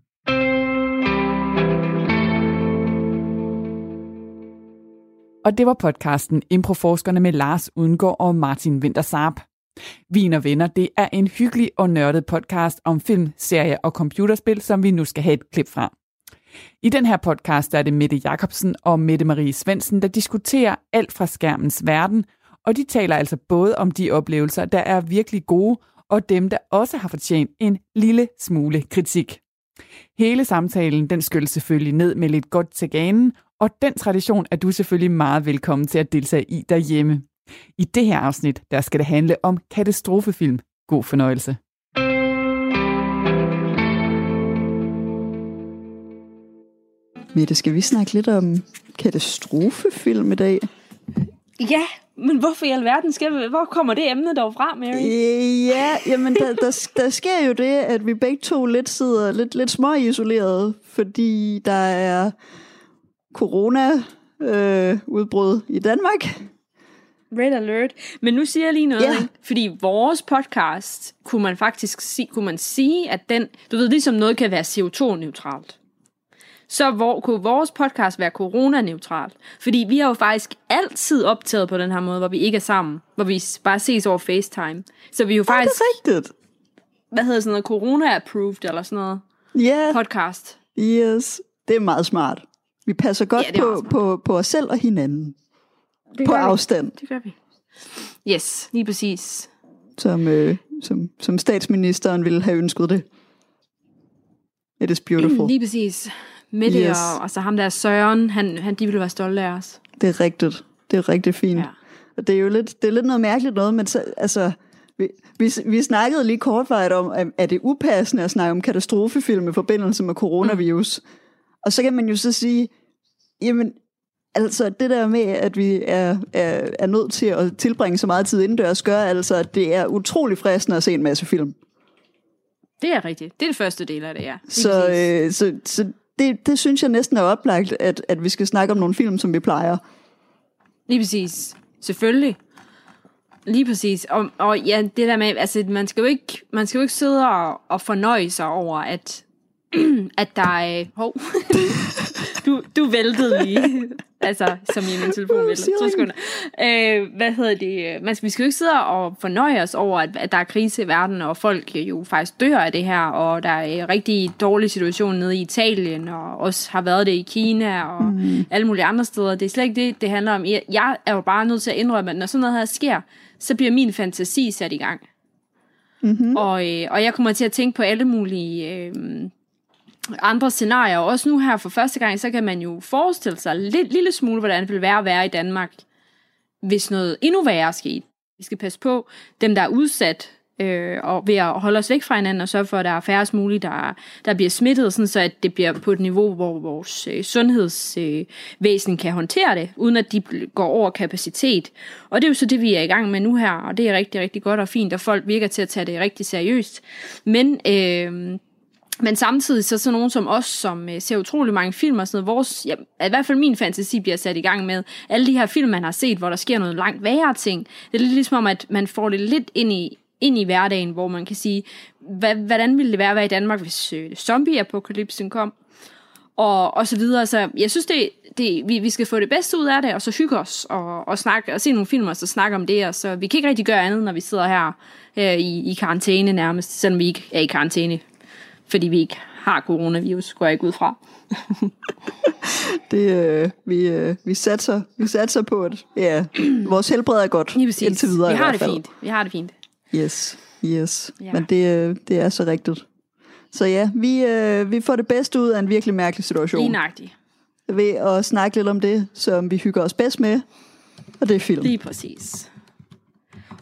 Speaker 1: Og det var podcasten Improforskerne med Lars Udengård og Martin Wintersarp. Vin og Venner, det er en hyggelig og nørdet podcast om film, serier og computerspil, som vi nu skal have et klip fra. I den her podcast er det Mette Jacobsen og Mette Marie Svensen, der diskuterer alt fra skærmens verden, og de taler altså både om de oplevelser, der er virkelig gode, og dem, der også har fortjent en lille smule kritik. Hele samtalen, den skyldes selvfølgelig ned med lidt godt til ganen, og den tradition er du selvfølgelig meget velkommen til at deltage i derhjemme. I det her afsnit, der skal det handle om katastrofefilm. God fornøjelse.
Speaker 5: Mette, skal vi snakke lidt om katastrofefilm i dag?
Speaker 6: Ja, men hvorfor i alverden skal vi, hvor kommer det emne dog fra, Mary?
Speaker 5: Ja, jamen der, der, der sker jo det, at vi begge to lidt sidder lidt, lidt små isoleret, fordi der er corona-udbrud i Danmark.
Speaker 6: Red alert. Men nu siger jeg lige noget, ikke? fordi vores podcast, kunne man faktisk sige, kunne man sige, at den, du ved, ligesom noget kan være CO2-neutralt. så hvor, kunne vores podcast være coronaneutral. Fordi vi har jo faktisk altid optaget på den her måde, hvor vi ikke er sammen. Hvor vi bare ses over FaceTime. Så vi er jo
Speaker 5: Ja, det
Speaker 6: faktisk,
Speaker 5: er rigtigt.
Speaker 6: hvad hedder sådan noget, corona-approved eller sådan noget
Speaker 5: Ja,
Speaker 6: podcast.
Speaker 5: yes. Det er meget smart. Vi passer godt
Speaker 6: Ja,
Speaker 5: på, på, på os selv og hinanden.
Speaker 6: Det
Speaker 5: På
Speaker 6: vi.
Speaker 5: afstand,
Speaker 6: Det gør vi. Yes, lige præcis.
Speaker 5: som, øh, som, som statsministeren ville have ønsket det. It is beautiful.
Speaker 6: Lige præcis. Mette
Speaker 5: Yes.
Speaker 6: yes. og, og så ham der Søren, han, han, de ville være stolte af os.
Speaker 5: Det er rigtigt. Det er rigtig fint.
Speaker 6: Ja.
Speaker 5: Og det er jo lidt, det er lidt noget mærkeligt noget, men så, altså, vi, vi, vi snakkede lige kortvarigt om, at er det upassende at snakke om katastrofefilm i forbindelse med coronavirus. Mm. Og så kan man jo så sige, jamen, altså det der med, at vi er, er, er nødt til at tilbringe så meget tid indendørs, gør altså, at det er utrolig fristende at se en masse film.
Speaker 6: Det er rigtigt. Det er det første del af det, ja.
Speaker 5: Så, øh, så, så det, det synes jeg næsten er oplagt, at, at vi skal snakke om nogle film, som vi plejer.
Speaker 6: Lige præcis. Selvfølgelig. Lige præcis. Og, og ja, det der med, altså man skal jo ikke, man skal jo ikke sidde og, og fornøje sig over, at, at der er... Hov. du, du væltede lige. altså, som i min telefon væltede. To sekunder. Øh, hvad hedder det? Man skal, vi skal jo ikke sidde og fornøje os over, at, at der er krise i verden, og folk jo faktisk dør af det her, og der er en rigtig dårlig situation nede i Italien, og også har været det i Kina, og mm. alle mulige andre steder. Det er slet ikke det, det handler om. Jeg, jeg er jo bare nødt til at indrømme, at når sådan noget her sker, så bliver min fantasi sat i gang. Mm-hmm. Og, øh, og jeg kommer til at tænke på alle mulige øh, andre scenarier. Og også nu her for første gang, så kan man jo forestille sig lidt lille smule, hvordan det vil være at være i Danmark, hvis noget endnu værre skete. Vi skal passe på dem, der er udsat, øh, og ved at holde os væk fra hinanden og sørge for, at der er færrest muligt, der, der bliver smittet, sådan så at det bliver på et niveau, hvor vores øh, sundhedsvæsen øh, kan håndtere det, uden at de går over kapacitet. Og det er jo så det, vi er i gang med nu her, og det er rigtig, rigtig godt og fint, og folk virker til at tage det rigtig seriøst. Men... Øh, men samtidig så sådan nogen som os, som øh, ser utrolig mange film og sådan noget, vores, ja, i hvert fald min fantasi bliver sat i gang med alle de her film, man har set, hvor der sker noget langt værre ting. Det er lidt ligesom om, at man får det lidt ind i, ind i hverdagen, hvor man kan sige, hvad, hvordan ville det være at være i Danmark, hvis øh, zombie-apokalypsen kom? Og, og så videre. Så jeg synes, det, det, vi, vi skal få det bedste ud af det, og så hygge os, og, og, snakke, og se nogle film, og så snakke om det. Og så vi kan ikke rigtig gøre andet, når vi sidder her øh, i, i karantæne nærmest, selvom vi ikke er i karantæne fordi vi ikke har coronavirus, går jeg ikke ud fra.
Speaker 5: Det, øh, vi, øh, vi, satser, vi satser på, at ja, vores helbred er godt
Speaker 6: Lige præcis.
Speaker 5: indtil videre
Speaker 6: vi har det fint. Vi har det fint.
Speaker 5: Yes, yes.
Speaker 6: Ja.
Speaker 5: Ja. Men det, øh, det er så rigtigt. Så ja, vi, øh, vi får det bedste ud af en virkelig mærkelig
Speaker 6: Lige
Speaker 5: situation.
Speaker 6: nøjagtigt.
Speaker 5: Ved at snakke lidt om det, som vi hygger os bedst med. Og det er film.
Speaker 6: Lige præcis.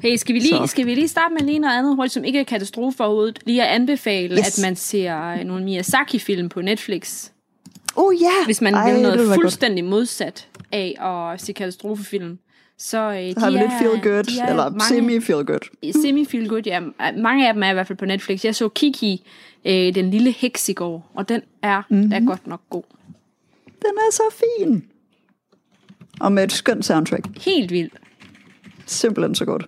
Speaker 6: Hey, skal vi, lige,
Speaker 5: Så.
Speaker 6: skal vi lige starte med lige noget andet hurtigt, som ikke er katastrofe overhovedet? Lige at anbefale,
Speaker 5: Yes.
Speaker 6: at man ser øh, nogle Miyazaki-film på Netflix.
Speaker 5: Oh ja!
Speaker 6: Hvis man
Speaker 5: Ej,
Speaker 6: vil noget
Speaker 5: være godt.
Speaker 6: fuldstændig modsat af at se katastrofefilm. Så øh, de
Speaker 5: Så har vi lidt feel good,
Speaker 6: de er
Speaker 5: eller
Speaker 6: mange-
Speaker 5: semi feel good.
Speaker 6: semi feel good, ja. Mange af dem er i hvert fald på Netflix. Jeg så Kiki, øh, den lille heks i går, og den er,
Speaker 5: Mhm.
Speaker 6: mm-hmm. er godt nok god.
Speaker 5: Den er så fin. Og med et skønt soundtrack.
Speaker 6: Helt vildt.
Speaker 5: Simpelthen så godt.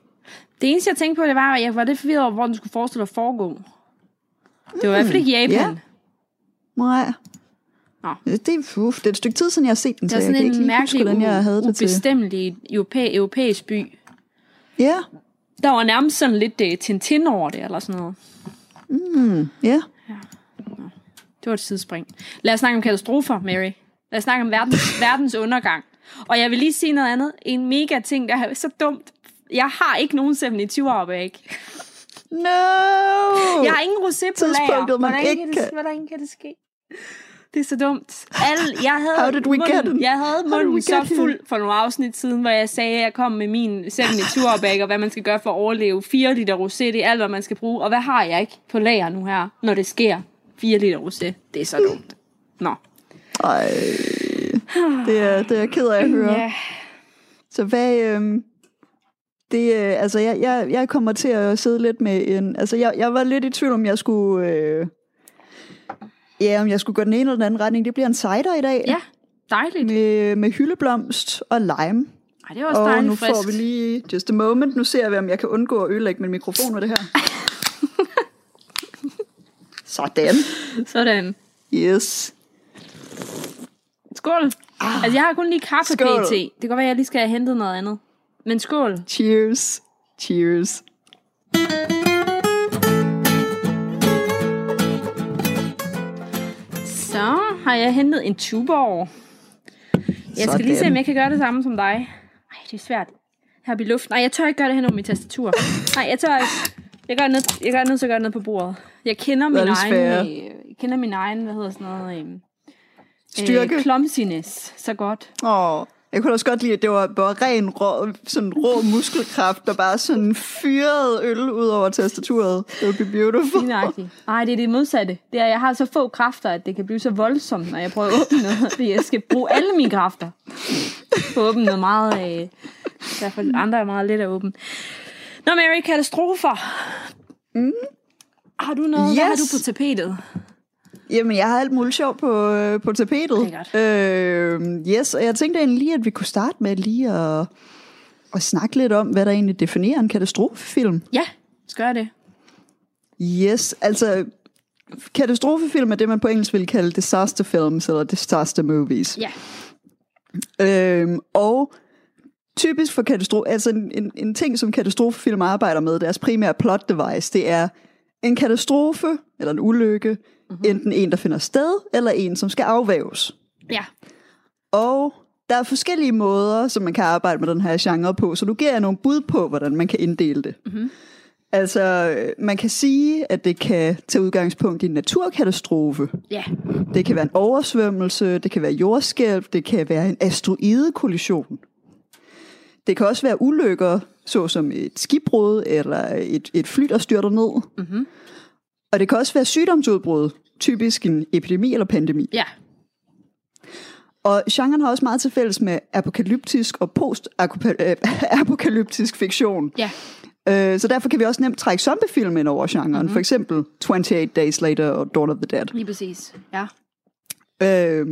Speaker 6: Det eneste, jeg tænkte på, det var, at jeg var lidt forvirret over, hvor den skulle forestille at foregå. Det var i hvert fald ikke Japan.
Speaker 5: ja. Nej.
Speaker 6: Nå.
Speaker 5: Det, er, uf, det er et stykke tid siden, jeg har set den,
Speaker 6: Det
Speaker 5: så
Speaker 6: var
Speaker 5: jeg kan
Speaker 6: sådan
Speaker 5: ikke
Speaker 6: en
Speaker 5: lige
Speaker 6: mærkelig,
Speaker 5: huske, hvordan jeg havde det til.
Speaker 6: ubestemmelig europæ- europæisk by.
Speaker 5: Ja,
Speaker 6: Der var nærmest sådan lidt uh, Tintin over det, eller sådan noget.
Speaker 5: ja.
Speaker 6: Det var et sidespring. Lad os snakke om katastrofer, Mary. Lad os snakke om verdens, verdens undergang. Og jeg vil lige sige noget andet. En mega ting, der er så dumt. Jeg har ikke nogen 27 år bag.
Speaker 5: No!
Speaker 6: Jeg har ingen rosé på lager. Hvordan
Speaker 5: ikke
Speaker 6: kan, det, hvordan kan det ske? Det er så dumt. Alle, jeg havde
Speaker 5: How did we get
Speaker 6: munden,
Speaker 5: it?
Speaker 6: jeg havde munden så
Speaker 5: get
Speaker 6: fuld for nogle afsnit siden, hvor jeg sagde, at jeg kom med min 72 bag og hvad man skal gøre for at overleve. 4 liter rosé, det er alt, hvad man skal bruge. Og hvad har jeg ikke på lager nu her, når det sker? 4 liter rosé. Det er så dumt. Nå.
Speaker 5: Ej, det er, det er jeg ked af at høre.
Speaker 6: Ja.
Speaker 5: Så hvad... Øhm, det, øh, altså, jeg, jeg, jeg kommer til at sidde lidt med en... Altså, jeg, jeg var lidt i tvivl, om jeg skulle... Øh, ja, om jeg skulle gå den ene eller den anden retning. Det bliver en cider i dag.
Speaker 6: ja, dejligt.
Speaker 5: Med, med hyldeblomst og lime.
Speaker 6: Ej, det var også
Speaker 5: Og
Speaker 6: dejligt
Speaker 5: nu
Speaker 6: frisk.
Speaker 5: får vi lige just a moment. Nu ser vi, om jeg kan undgå at ødelægge min mikrofon med det her. Sådan.
Speaker 6: Sådan.
Speaker 5: Yes.
Speaker 6: Skål. Ah, altså, jeg har kun lige kaffe
Speaker 5: skål.
Speaker 6: pt. Det kan godt være, at jeg lige skal have hentet noget andet. Men skål.
Speaker 5: Cheers. Cheers.
Speaker 6: Så har jeg hentet en tuborg. Jeg skal lige se,
Speaker 5: Sådan.
Speaker 6: om jeg kan gøre det samme som dig. Ej, det er svært. Her i luften. Nej, jeg tør ikke gøre det hen over mit tastatur. Nej, jeg tør ikke. Jeg gør ned, jeg gør ned, så gør ned på bordet. Jeg kender min egen, øh, jeg kender min egen, hvad hedder sådan noget, øh,
Speaker 5: Styrke.
Speaker 6: Øh, clumsiness, så godt.
Speaker 5: Åh, jeg kunne også godt lide, at det var bare ren rå, sådan rå muskelkraft, der bare sådan fyrede øl ud over tastaturet. Det would be beautiful.
Speaker 6: Lignagtigt. Nej, det er det modsatte. Det er, jeg har så få kræfter, at det kan blive så voldsomt, når jeg prøver at åbne noget. Fordi jeg skal bruge alle mine kræfter på at åbne noget meget... Øh, I hvert fald andre er meget let at åbne. Nå, Mary, katastrofer. Mm. Har du noget? Yes. Hvad har du på tapetet?
Speaker 5: Jamen, jeg har alt muligt sjov på, øh, på tapetet. Øh, yes, og jeg tænkte egentlig lige, at vi kunne starte med lige at, at snakke lidt om, hvad der egentlig definerer en katastrofefilm.
Speaker 6: Ja, skal jeg det?
Speaker 5: Yes, altså katastrofefilm er det, man på engelsk vil kalde disaster films eller disaster movies.
Speaker 6: Ja.
Speaker 5: Øhm, og typisk for katastrofe, altså en, en, en ting, som katastrofefilm arbejder med, deres primære plot device, det er en katastrofe eller en ulykke, mm-hmm. enten en, der finder sted, eller en, som skal afvæves.
Speaker 6: Ja.
Speaker 5: Og der er forskellige måder, som man kan arbejde med den her genre på, så nu giver jeg nogle bud på, hvordan man kan inddele det. Mm-hmm. Altså, man kan sige, at det kan tage udgangspunkt i en naturkatastrofe.
Speaker 6: Ja.
Speaker 5: Det kan være en oversvømmelse, det kan være jordskælv, det kan være en asteroidekollision. Det kan også være ulykker, såsom et skibbrud eller et, et fly, der styrter ned. Mm-hmm. Og det kan også være sygdomsudbrud, typisk en epidemi eller pandemi.
Speaker 6: Ja.
Speaker 5: Og genren har også meget til fælles med apokalyptisk og post-apokalyptisk fiktion.
Speaker 6: Ja.
Speaker 5: Øh, Så derfor kan vi også nemt trække zombiefilm ind over genren. Mm-hmm. For eksempel 28 Days Later og Dawn of the Dead.
Speaker 6: Lige præcis. Ja.
Speaker 5: Øh,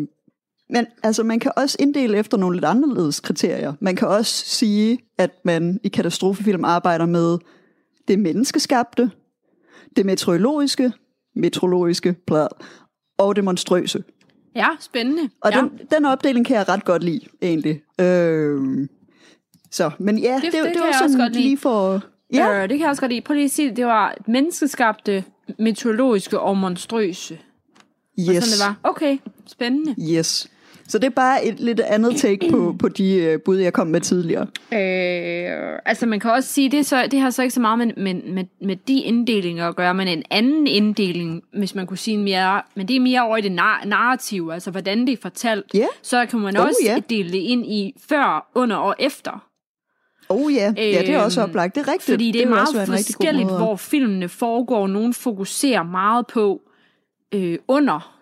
Speaker 5: men altså, man kan også inddele efter nogle lidt anderledes kriterier. Man kan også sige, at man i katastrofefilm arbejder med det menneskeskabte, det meteorologiske, meteorologiske plad, og det monstrøse.
Speaker 6: Ja, spændende.
Speaker 5: Og
Speaker 6: ja.
Speaker 5: den, den opdeling kan jeg ret godt lide, egentlig. Øh, så, men ja, det,
Speaker 6: Det-
Speaker 5: det,
Speaker 6: det
Speaker 5: var sådan
Speaker 6: også godt
Speaker 5: lige for...
Speaker 6: Ja.
Speaker 5: Ja,
Speaker 6: Øh, det kan jeg også godt lide. Prøv lige at sige, det. det var menneskeskabte, meteorologiske og monstrøse.
Speaker 5: yes.
Speaker 6: Sådan det var. Okay, spændende.
Speaker 5: Yes. Så det er bare et lidt andet take på, på de uh, bud, jeg kom med tidligere.
Speaker 6: Øh, altså man kan også sige, det, er så, det har så ikke så meget med, med, med, med de inddelinger at gøre, men en anden inddeling, hvis man kunne sige mere, men det er mere over i det nar- narrativ, altså hvordan det er fortalt,
Speaker 5: Ja.
Speaker 6: så kan man
Speaker 5: Oh,
Speaker 6: også
Speaker 5: ja.
Speaker 6: dele det ind i før, under og efter.
Speaker 5: Oh ja, ja det er også
Speaker 6: Øhm,
Speaker 5: oplagt. Det er rigtigt.
Speaker 6: Fordi det er
Speaker 5: vil også
Speaker 6: meget forskelligt, hvor filmene foregår. Nogle fokuserer meget på øh, under,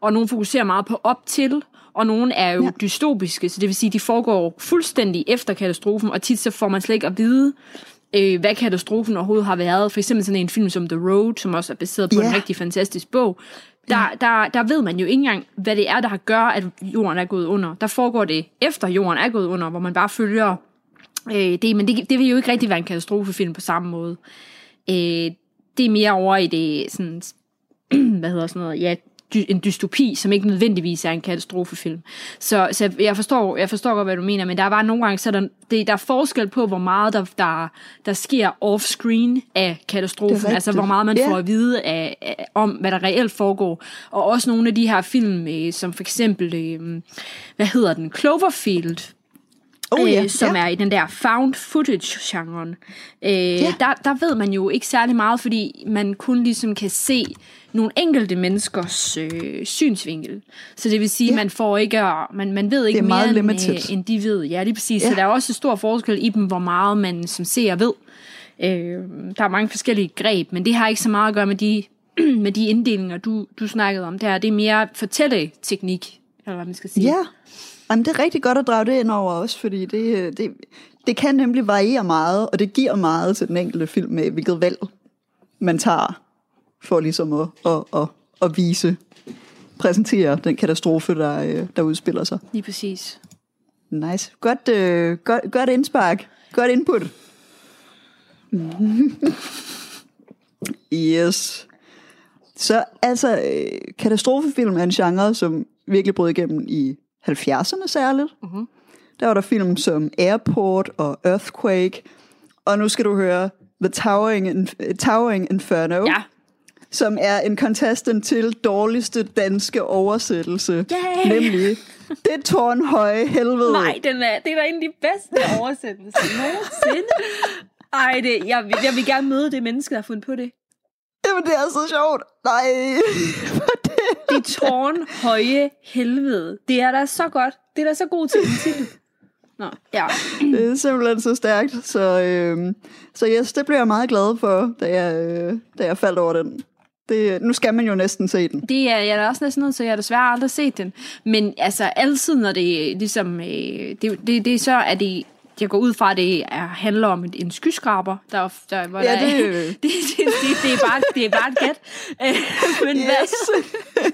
Speaker 6: og nogle fokuserer meget på op til, og nogle er jo
Speaker 5: Ja.
Speaker 6: dystopiske, så det vil sige, de foregår fuldstændig efter katastrofen, og tit så får man slet ikke at vide, øh, hvad katastrofen overhovedet har været. For eksempel sådan en film som The Road, som også er baseret på
Speaker 5: Ja.
Speaker 6: en rigtig fantastisk bog. Der, der, der ved man jo ikke engang, hvad det er, der gør, at jorden er gået under. Der foregår det efter jorden er gået under, hvor man bare følger øh, det. Men det, det vil jo ikke rigtig være en katastrofefilm på samme måde. Øh, det er mere over i det sådan, hvad hedder sådan noget, ja, dy, en dystopi, som ikke nødvendigvis er en katastrofefilm. Så, så jeg, forstår, jeg forstår godt, hvad du mener, men der er bare nogle gange, så er der, det, der er forskel på, hvor meget der, der, der sker off-screen af katastrofen, altså hvor meget man
Speaker 5: Ja.
Speaker 6: får at vide af, af, om, hvad der reelt foregår. Og også nogle af de her film, øh, som for eksempel, øh, hvad hedder den, Cloverfield,
Speaker 5: Oh ja,
Speaker 6: øh, som
Speaker 5: ja.
Speaker 6: er i den der found footage-genren. Øh, ja. der, der ved man jo ikke særlig meget, fordi man kun ligesom kan se nogle enkelte menneskers øh, synsvinkel. Så det vil sige, at
Speaker 5: Ja.
Speaker 6: man får ikke, man, man ved ikke
Speaker 5: er
Speaker 6: mere, end,
Speaker 5: limited.
Speaker 6: øh, end de ved. Ja, lige præcis.
Speaker 5: Ja.
Speaker 6: Så der er også stor forskel i dem, hvor meget man som ser ved. Øh, der er mange forskellige greb, men det har ikke så meget at gøre med de, med de inddelinger, du, du snakkede om der. Det er mere fortælleteknik, eller hvad man skal sige.
Speaker 5: Ja, Jamen, det er rigtig godt at drage det ind over også, fordi det, det, det kan nemlig variere meget, og det giver meget til den enkelte film med, hvilket valg man tager for ligesom at, at, at, at vise, præsentere den katastrofe, der, øh, der udspiller sig.
Speaker 6: Lige præcis.
Speaker 5: Nice. Godt, øh, godt, godt indspark. Godt input. yes. Så altså, øh, katastrofefilm er en genre, som virkelig brød igennem i 70'erne særligt. Mm-hmm. Der var der film som Airport og Earthquake. Og nu skal du høre The Towering, Towering Inferno.
Speaker 6: Ja.
Speaker 5: Som er en contestant til dårligste danske oversættelse.
Speaker 6: Yay!
Speaker 5: Nemlig Det tårnhøje helvede.
Speaker 6: Nej, den er, det er da en af de bedste oversættelser nogensinde. Ej, det, jeg, vil- jeg vil gerne møde det menneske, der har fundet på det.
Speaker 5: Jamen, det er så sjovt. Nej.
Speaker 6: Det tårnhøje helvede. Det er da så godt. Det er da så god til en titel. Nå, ja.
Speaker 5: Det er simpelthen så stærkt. Så, øhm, så yes, det blev jeg meget glad for, da jeg, øh, da jeg faldt over den. Det, nu skal man jo næsten se den.
Speaker 6: Det er jeg er også næsten nødt til. Jeg har desværre aldrig set den. Men altså, altid når det ligesom... Øh, det, det, det er så, at det... Jeg går ud fra, at det er, handler om en, skyskraber, der, der, hvor
Speaker 5: Ja,
Speaker 6: der,
Speaker 5: det-
Speaker 6: er- det, det, det, det, er bare, det er bare et gæt. Øh, Men, yes. hvad,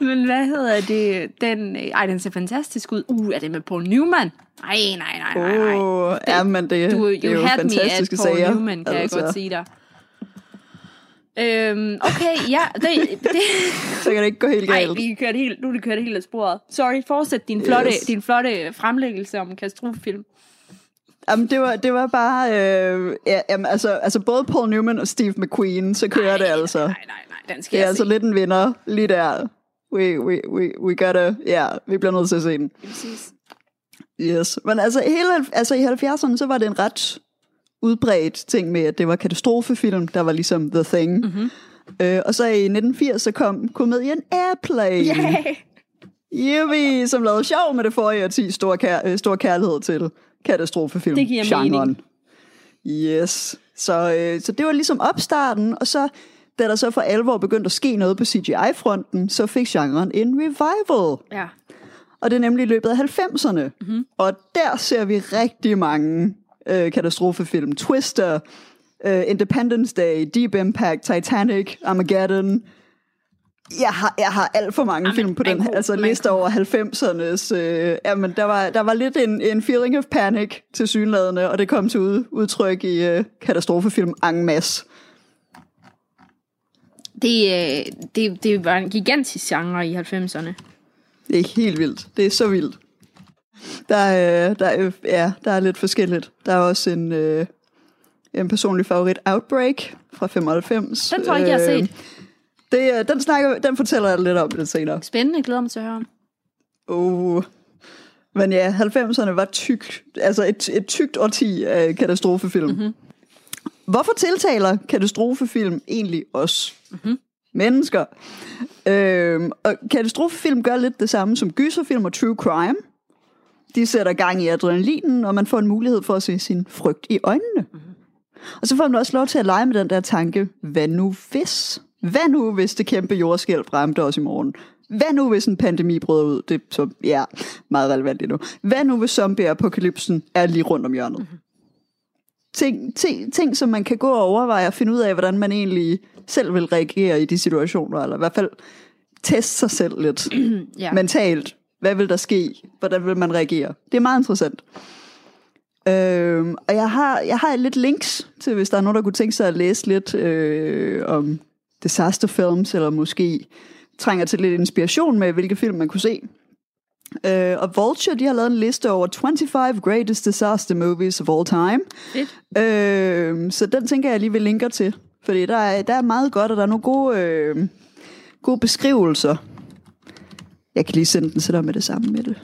Speaker 6: men hvad hedder det? Den, øh, ej, den ser fantastisk ud. Uh, er det med Paul Newman? Nej, nej, nej, nej, nej.
Speaker 5: Åh, ja, men det,
Speaker 6: Du,
Speaker 5: det er
Speaker 6: you
Speaker 5: jo
Speaker 6: had me at
Speaker 5: fantastiske
Speaker 6: Paul
Speaker 5: sager.
Speaker 6: Newman, kan altså. jeg godt sige dig. Øhm, okay, ja, det, det,
Speaker 5: Så kan det ikke gå helt
Speaker 6: Nej,
Speaker 5: galt.
Speaker 6: vi kan køre det helt, nu er det kørt helt af sporet. Sorry, fortsæt din flotte,
Speaker 5: Yes.
Speaker 6: din flotte fremlæggelse om katastrofefilm.
Speaker 5: Jamen, det var, det var bare... Øh, ja, jamen, altså, altså, både Paul Newman og Steve McQueen, så kører det altså.
Speaker 6: Nej, nej, nej, den skal
Speaker 5: Det er altså
Speaker 6: se.
Speaker 5: lidt en vinder lige der. We, we, we, we gotta... Ja, vi bliver nødt til at se den.
Speaker 6: Præcis.
Speaker 5: Yes. Men altså, hele, altså i 70'erne, så var det en ret udbredt ting med, at det var katastrofefilm, der var ligesom the thing. Mm-hmm. Øh, og så i 1980, så kom komedien Airplane.
Speaker 6: Yeah.
Speaker 5: Yippie, som lavede sjov med det forrige årti stor, kær, øh, stor kærlighed til katastrofefilm.
Speaker 6: Det giver
Speaker 5: genren. Yes. Så, øh, så det var ligesom opstarten, og så da der så for alvor begyndte at ske noget på CGI-fronten, så fik genren en revival.
Speaker 6: Ja.
Speaker 5: Og det er nemlig i løbet af 90'erne.
Speaker 6: Mhm.
Speaker 5: Mm-hmm. Og der ser vi rigtig mange øh, katastrofefilm. Twister, øh, Independence Day, Deep Impact, Titanic, Armageddon. Jeg har, jeg har alt for mange
Speaker 6: Jamen,
Speaker 5: film på den
Speaker 6: kunne-
Speaker 5: altså liste over 90'ernes. Øh, jamen, der var, der var lidt en, en feeling of panic til synladende, og det kom til ud, udtryk i øh, katastrofefilm en masse.
Speaker 6: Det, øh, det, det var en gigantisk genre i 90'erne.
Speaker 5: Det er helt vildt. Det er så vildt. Der er, der er, ja, der er lidt forskelligt. Der er også en, øh, en personlig favorit, Outbreak fra 95.
Speaker 6: Den tror jeg ikke, jeg har
Speaker 5: Øh,
Speaker 6: set.
Speaker 5: Det, øh, den, snakker, den fortæller jeg lidt om lidt senere.
Speaker 6: Spændende, glæder mig til at høre om.
Speaker 5: Uh. Men ja, 90'erne var tyk, altså et, et tykt årti af katastrofefilm. Mm-hmm. Hvorfor tiltaler katastrofefilm egentlig os? Mm-hmm. Mennesker. Øhm, og katastrofefilm gør lidt det samme som gyserfilm og true crime. De sætter gang i adrenalinen, og man får en mulighed for at se sin frygt i øjnene. Mm-hmm. Og så får man også lov til at lege med den der tanke, hvad nu hvis? Hvad nu hvis det kæmpe jordskælv ramte os i morgen? Hvad nu hvis en pandemi bryder ud? Det er så, ja, meget relevant lige nu. Hvad nu hvis zombie-apokalypsen er lige rundt om hjørnet? Mm-hmm. Ting, ting, ting, som man kan gå og overveje og finde ud af, hvordan man egentlig selv vil reagere i de situationer, eller i hvert fald teste sig selv lidt
Speaker 6: Ja.
Speaker 5: mentalt. Hvad vil der ske? Hvordan vil man reagere? Det er meget interessant. Øhm, og jeg har, jeg har lidt links til, hvis der er nogen, der kunne tænke sig at læse lidt øh, om disaster films, eller måske trænger til lidt inspiration med, hvilke film man kunne se. Øh, og Vulture, de har lavet en liste over 25 greatest disaster movies of all time.
Speaker 6: Fedt.
Speaker 5: Øh, så den tænker jeg lige vil linker til. Fordi der er, der er meget godt, og der er nogle gode, øh, gode beskrivelser. Jeg kan lige sende den til dig med det samme med det.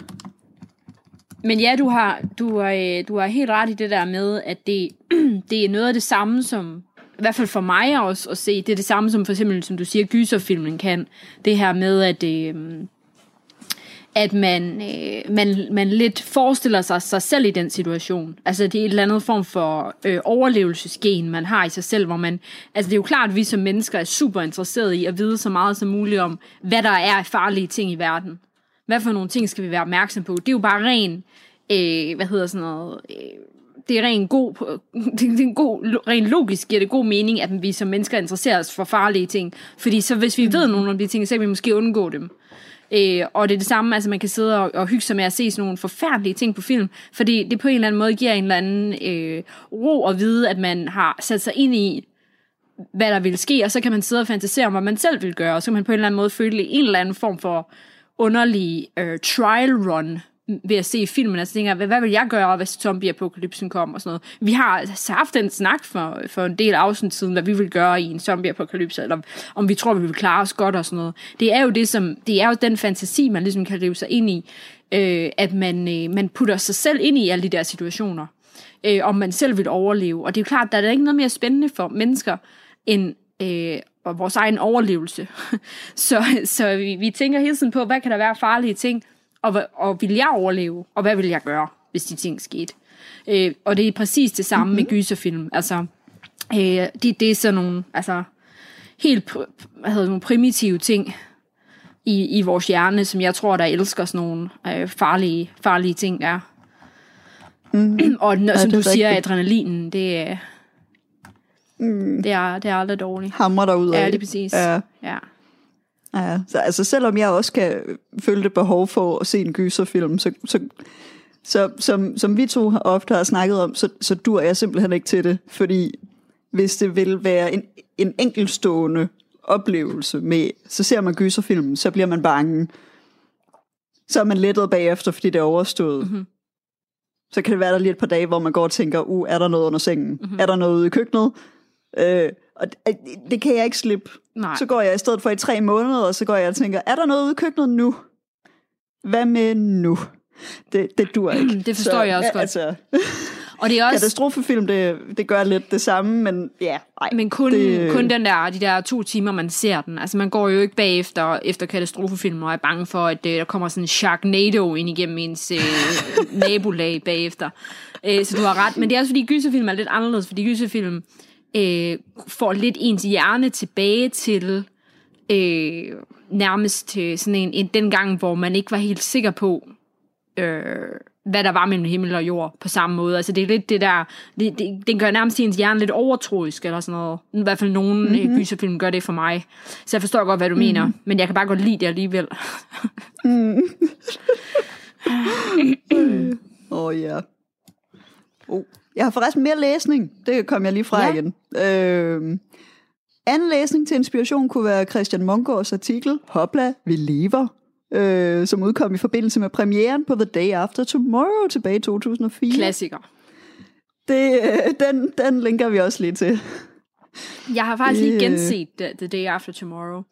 Speaker 6: Men ja, du har, du, har, øh, du har helt ret i det der med, at det, det er noget af det samme som, i hvert fald for mig også at se, det er det samme som for eksempel, som du siger, gyserfilmen kan. Det her med, at, øh, at man, øh, man, man lidt forestiller sig sig selv i den situation. Altså det er et eller andet form for øh, overlevelsesgen, man har i sig selv, hvor man, altså det er jo klart, at vi som mennesker er super interesserede i at vide så meget som muligt om, hvad der er af farlige ting i verden. Hvad for nogle ting skal vi være opmærksom på? Det er jo bare ren, øh, hvad hedder sådan noget, øh, det er ren god, det er en god, ren logisk giver det god mening, at vi som mennesker interesserer os for farlige ting. Fordi så hvis vi ved nogle af de ting, så kan vi måske undgå dem. Øh, og det er det samme, altså man kan sidde og, og hygge sig med at se sådan nogle forfærdelige ting på film, fordi det på en eller anden måde giver en eller anden øh, ro at vide, at man har sat sig ind i, hvad der vil ske, og så kan man sidde og fantasere om, hvad man selv vil gøre, og så kan man på en eller anden måde føle en eller anden form for underlig øh, trial run ved at se filmen, altså tænker, hvad, hvad vil jeg gøre, hvis zombie-apokalypsen kommer og sådan noget. Vi har altså haft en snak for, for en del afsnit siden, hvad vi vil gøre i en zombie-apokalypse, eller om vi tror, vi vil klare os godt og sådan noget. Det er jo det, som, det er jo den fantasi, man ligesom kan leve sig ind i, øh, at man, øh, man putter sig selv ind i alle de der situationer, øh, om man selv vil overleve. Og det er jo klart, der er ikke noget mere spændende for mennesker, end øh, og vores egen overlevelse. så så vi, vi tænker hele tiden på, hvad kan der være farlige ting, og, og vil jeg overleve, og hvad vil jeg gøre, hvis de ting skete. Øh, og det er præcis det samme mm-hmm. med gyserfilm. Altså, øh, det, det er sådan nogle, altså, helt hvad hedder, nogle primitive ting i, i vores hjerne, som jeg tror, der elsker sådan nogle øh, farlige, farlige ting der. Mm. og når, som ja, du siger, rigtigt. adrenalinen, det er, mm. det er, det er aldrig dårligt.
Speaker 5: Hammer der ud af.
Speaker 6: Ja, det er præcis. Ja. ja.
Speaker 5: Ja, så, altså selvom jeg også kan føle det behov for at se en gyserfilm, så, så, så som, som vi to ofte har snakket om, så, så dur jeg simpelthen ikke til det, fordi hvis det vil være en, en enkeltstående oplevelse med, så ser man gyserfilmen, så bliver man bange. Så er man lettet bagefter, fordi det er overstået. Mm-hmm. Så kan det være der lige et par dage, hvor man går og tænker, uh, er der noget under sengen? Mm-hmm. Er der noget ude i køkkenet? Øh, og det, det kan jeg ikke slippe. Nej. Så går jeg i stedet for i tre måneder, og så går jeg og tænker, er der noget ude i køkkenet nu? Hvad med nu? Det, det dur ikke.
Speaker 6: Det forstår så, jeg også
Speaker 5: ja,
Speaker 6: godt.
Speaker 5: Altså,
Speaker 6: og det er også...
Speaker 5: Katastrofefilm, det, det gør lidt det samme, men ja, ej.
Speaker 6: Men kun, det... kun den der, de der to timer, man ser den. Altså, man går jo ikke bagefter efter katastrofefilm og er bange for, at øh, der kommer sådan en Sharknado ind igennem ens øh, nabolag bagefter. Øh, så du har ret. Men det er også fordi, gyserfilm er lidt anderledes, fordi gyserfilm øh, får lidt ens hjerne tilbage til øh, nærmest til sådan en, en den gang, hvor man ikke var helt sikker på, øh, hvad der var mellem himmel og jord på samme måde. Altså det er lidt det der, det, det, den gør nærmest ens hjerne lidt overtroisk eller sådan noget. I hvert fald nogle mm-hmm. gyserfilm gør det for mig. Så jeg forstår godt, hvad du mm-hmm. mener, men jeg kan bare godt lide det alligevel.
Speaker 5: mm. Åh oh, ja. Yeah. Oh. Jeg har forresten mere læsning. Det kom jeg lige fra ja. igen. Øh, anden læsning til inspiration kunne være Christian Mongårds artikel Hopla, vi lever, øh, som udkom i forbindelse med premieren på The Day After Tomorrow tilbage i 2004.
Speaker 6: Klassiker.
Speaker 5: Det, øh, den, den linker vi også lige til.
Speaker 6: Jeg har faktisk lige genset The, The Day After Tomorrow.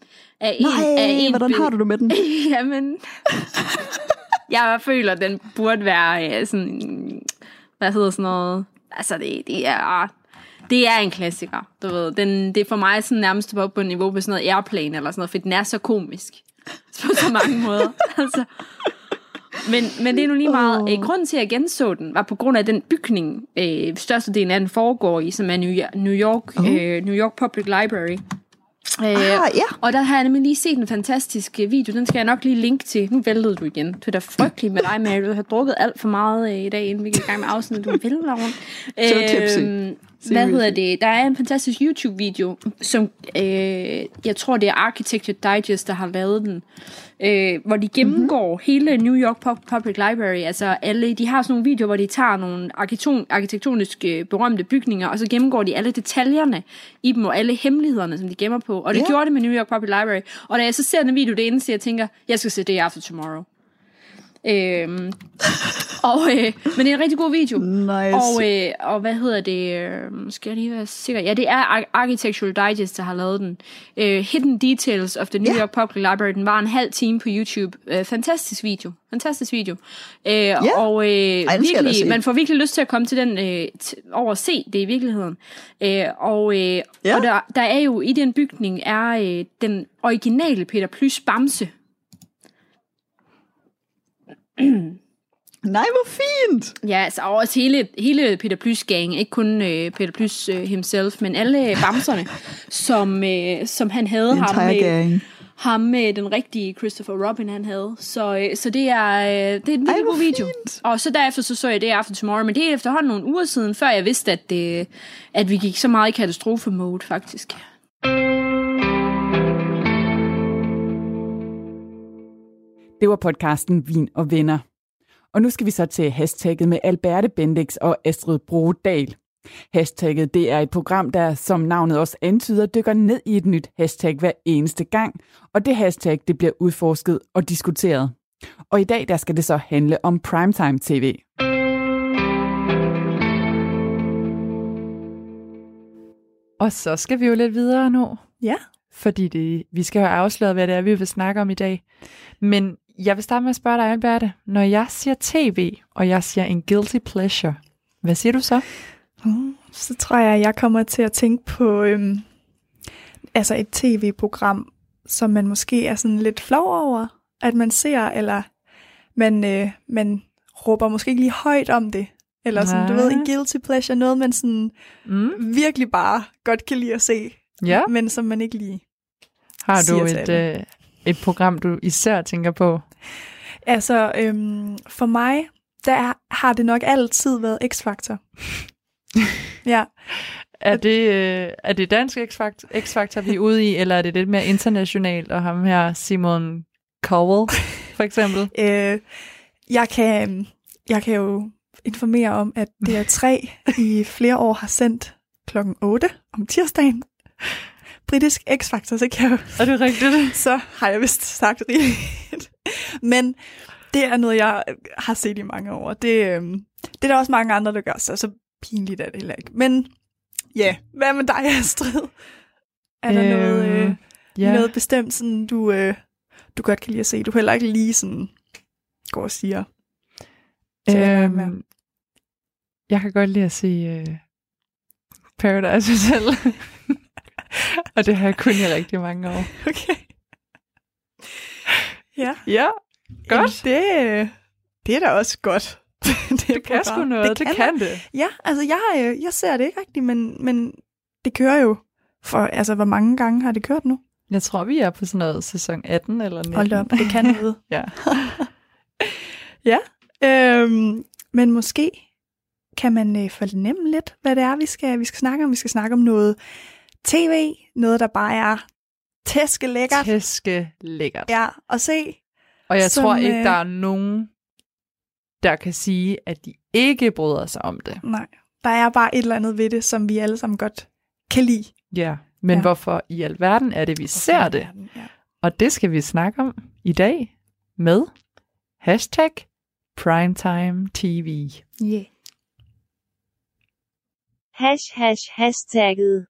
Speaker 5: Af en, Nej, af en hvordan har du det med den?
Speaker 6: Jamen, jeg føler, den burde være sådan hvad hedder sådan noget, altså det, det er, det er en klassiker, du ved. Den, det er for mig sådan nærmest på, på niveau på sådan noget airplane eller sådan noget, for den er så komisk. På så mange måder. altså. Men, men det er nu lige meget. Oh. grunden til, at jeg genså den, var på grund af den bygning, øh, størstedelen af den foregår i, som er New York, New York, oh. øh, New York Public Library.
Speaker 5: Øh, ah, ja.
Speaker 6: Og der har jeg nemlig lige set en fantastisk øh, video. Den skal jeg nok lige linke til. Nu væltede du igen. Det er da frygteligt med dig, Mary. Du har drukket alt for meget øh, i dag, inden vi gik i gang med afsnittet. Du vælter rundt.
Speaker 5: Så
Speaker 6: Øh, hvad hedder det? Der er en fantastisk YouTube-video, som øh, jeg tror, det er Architecture Digest, der har lavet den øh, hvor de gennemgår mm-hmm. hele New York Public Library. Altså alle, de har sådan nogle videoer, hvor de tager nogle arkitektoniske berømte bygninger, og så gennemgår de alle detaljerne i dem, og alle hemmelighederne, som de gemmer på. Og det yeah. gjorde det med New York Public Library. Og da jeg så ser den video, det eneste, jeg tænker, jeg skal se det after tomorrow. Øhm, og, øh, men det er en rigtig god video.
Speaker 5: Nice.
Speaker 6: Og, øh, og hvad hedder det? Øh, skal jeg lige være sikker? Ja, det er Architectural Digest, der har lavet den. Øh, Hidden Details of the New yeah. York Public Library. Den var en halv time på YouTube. Øh, fantastisk video. Fantastisk video. Øh, yeah. Og øh, Ej, virkelig, man får virkelig lyst til at komme til den øh, over at se det i virkeligheden. Øh, og øh, yeah. og der, der er jo i den bygning er øh, den originale Peter Plys Bamse
Speaker 5: Nej, hvor fint!
Speaker 6: Ja, altså også hele, hele Peter Plys gang, ikke kun øh, Peter Plys øh, himself, men alle bamserne, som, øh, som han havde ham med, gang. ham med den rigtige Christopher Robin, han havde. Så, øh, så det er, øh, det er en lille god video. Fint. Og så derefter så så jeg det After Tomorrow, men det er efterhånden nogle uger siden, før jeg vidste, at, det, at vi gik så meget i katastrofe-mode, faktisk.
Speaker 1: Det var podcasten Vin og Venner. Og nu skal vi så til hashtagget med Alberte Bendix og Astrid Brodal. Hashtagget det er et program, der som navnet også antyder, dykker ned i et nyt hashtag hver eneste gang, og det hashtag det bliver udforsket og diskuteret. Og i dag der skal det så handle om primetime tv. Og så skal vi jo lidt videre nu.
Speaker 7: Ja.
Speaker 1: Fordi det, vi skal jo afsløre, hvad det er, vi vil snakke om i dag. Men jeg vil starte med at spørge dig, Alberte. Når jeg siger tv, og jeg siger en guilty pleasure, hvad siger du så?
Speaker 7: Mm, så tror jeg, jeg kommer til at tænke på øhm, altså et tv-program, som man måske er sådan lidt flov over, at man ser, eller man, øh, man råber måske ikke lige højt om det. Eller sådan, du
Speaker 1: Nej.
Speaker 7: ved, en guilty pleasure, noget man sådan
Speaker 1: Mm.
Speaker 7: virkelig bare godt kan lide at se,
Speaker 1: Ja.
Speaker 7: men som man ikke lige...
Speaker 1: Har du et, øh, et program, du især tænker på?
Speaker 7: Altså, øhm, for mig, der er, har det nok altid været X-Factor. ja,
Speaker 1: Er det, øh, er det dansk X-Factor, X-Factor, vi er ude i, eller er det lidt mere internationalt, og ham her Simon Cowell, for eksempel?
Speaker 7: øh, jeg, kan, jeg kan jo informere om, at DR3 i flere år har sendt klokken 8 om tirsdagen. Britisk X-Factor, så kan jeg jo
Speaker 1: Er det rigtigt?
Speaker 7: så har jeg vist sagt rigeligt. Men det er noget, jeg har set i mange år. Det, øhm, det er der også mange andre, der gør, så så pinligt er det heller ikke. Men ja, hvad med dig, Astrid? Er der
Speaker 1: Øhm,
Speaker 7: noget, øh,
Speaker 1: Ja.
Speaker 7: noget bestemt, sådan, du, øh, du godt kan lide at se? Du heller ikke lige sådan går og siger.
Speaker 1: Øhm, jeg kan godt lide at se øh, Paradise Hotel. og det har jeg kun i rigtig mange år.
Speaker 7: Okay. Ja,
Speaker 1: Ja, godt.
Speaker 7: Det, det er da også godt. det,
Speaker 1: Det kan sgu noget, det kan det.
Speaker 7: Ja, altså jeg, øh, jeg ser det ikke rigtigt, men, men det kører jo. For altså, hvor mange gange har det kørt nu?
Speaker 1: Jeg tror, vi er på sådan noget sæson 18 eller 19.
Speaker 7: Hold op, det kan noget.
Speaker 1: Ja.
Speaker 7: ja, øhm, men måske kan man øh, fornemme lidt, hvad det er, vi skal, vi skal snakke om. Vi skal snakke om noget tv, noget, der bare er tæske lækkert.
Speaker 1: Tæske lækkert.
Speaker 7: Ja, og se.
Speaker 1: Og jeg
Speaker 7: Som,
Speaker 1: tror ikke, der er nogen, der kan sige, at de ikke bryder sig om det.
Speaker 7: Nej, der er bare et eller andet ved det, som vi alle sammen godt kan lide.
Speaker 1: Ja. Men
Speaker 7: Ja.
Speaker 1: hvorfor i alverden er det, vi ser det?
Speaker 7: Ja.
Speaker 1: Og det skal vi snakke om i dag med hashtag Primetime TV.
Speaker 7: Yeah.
Speaker 8: Hash hash hashtagget.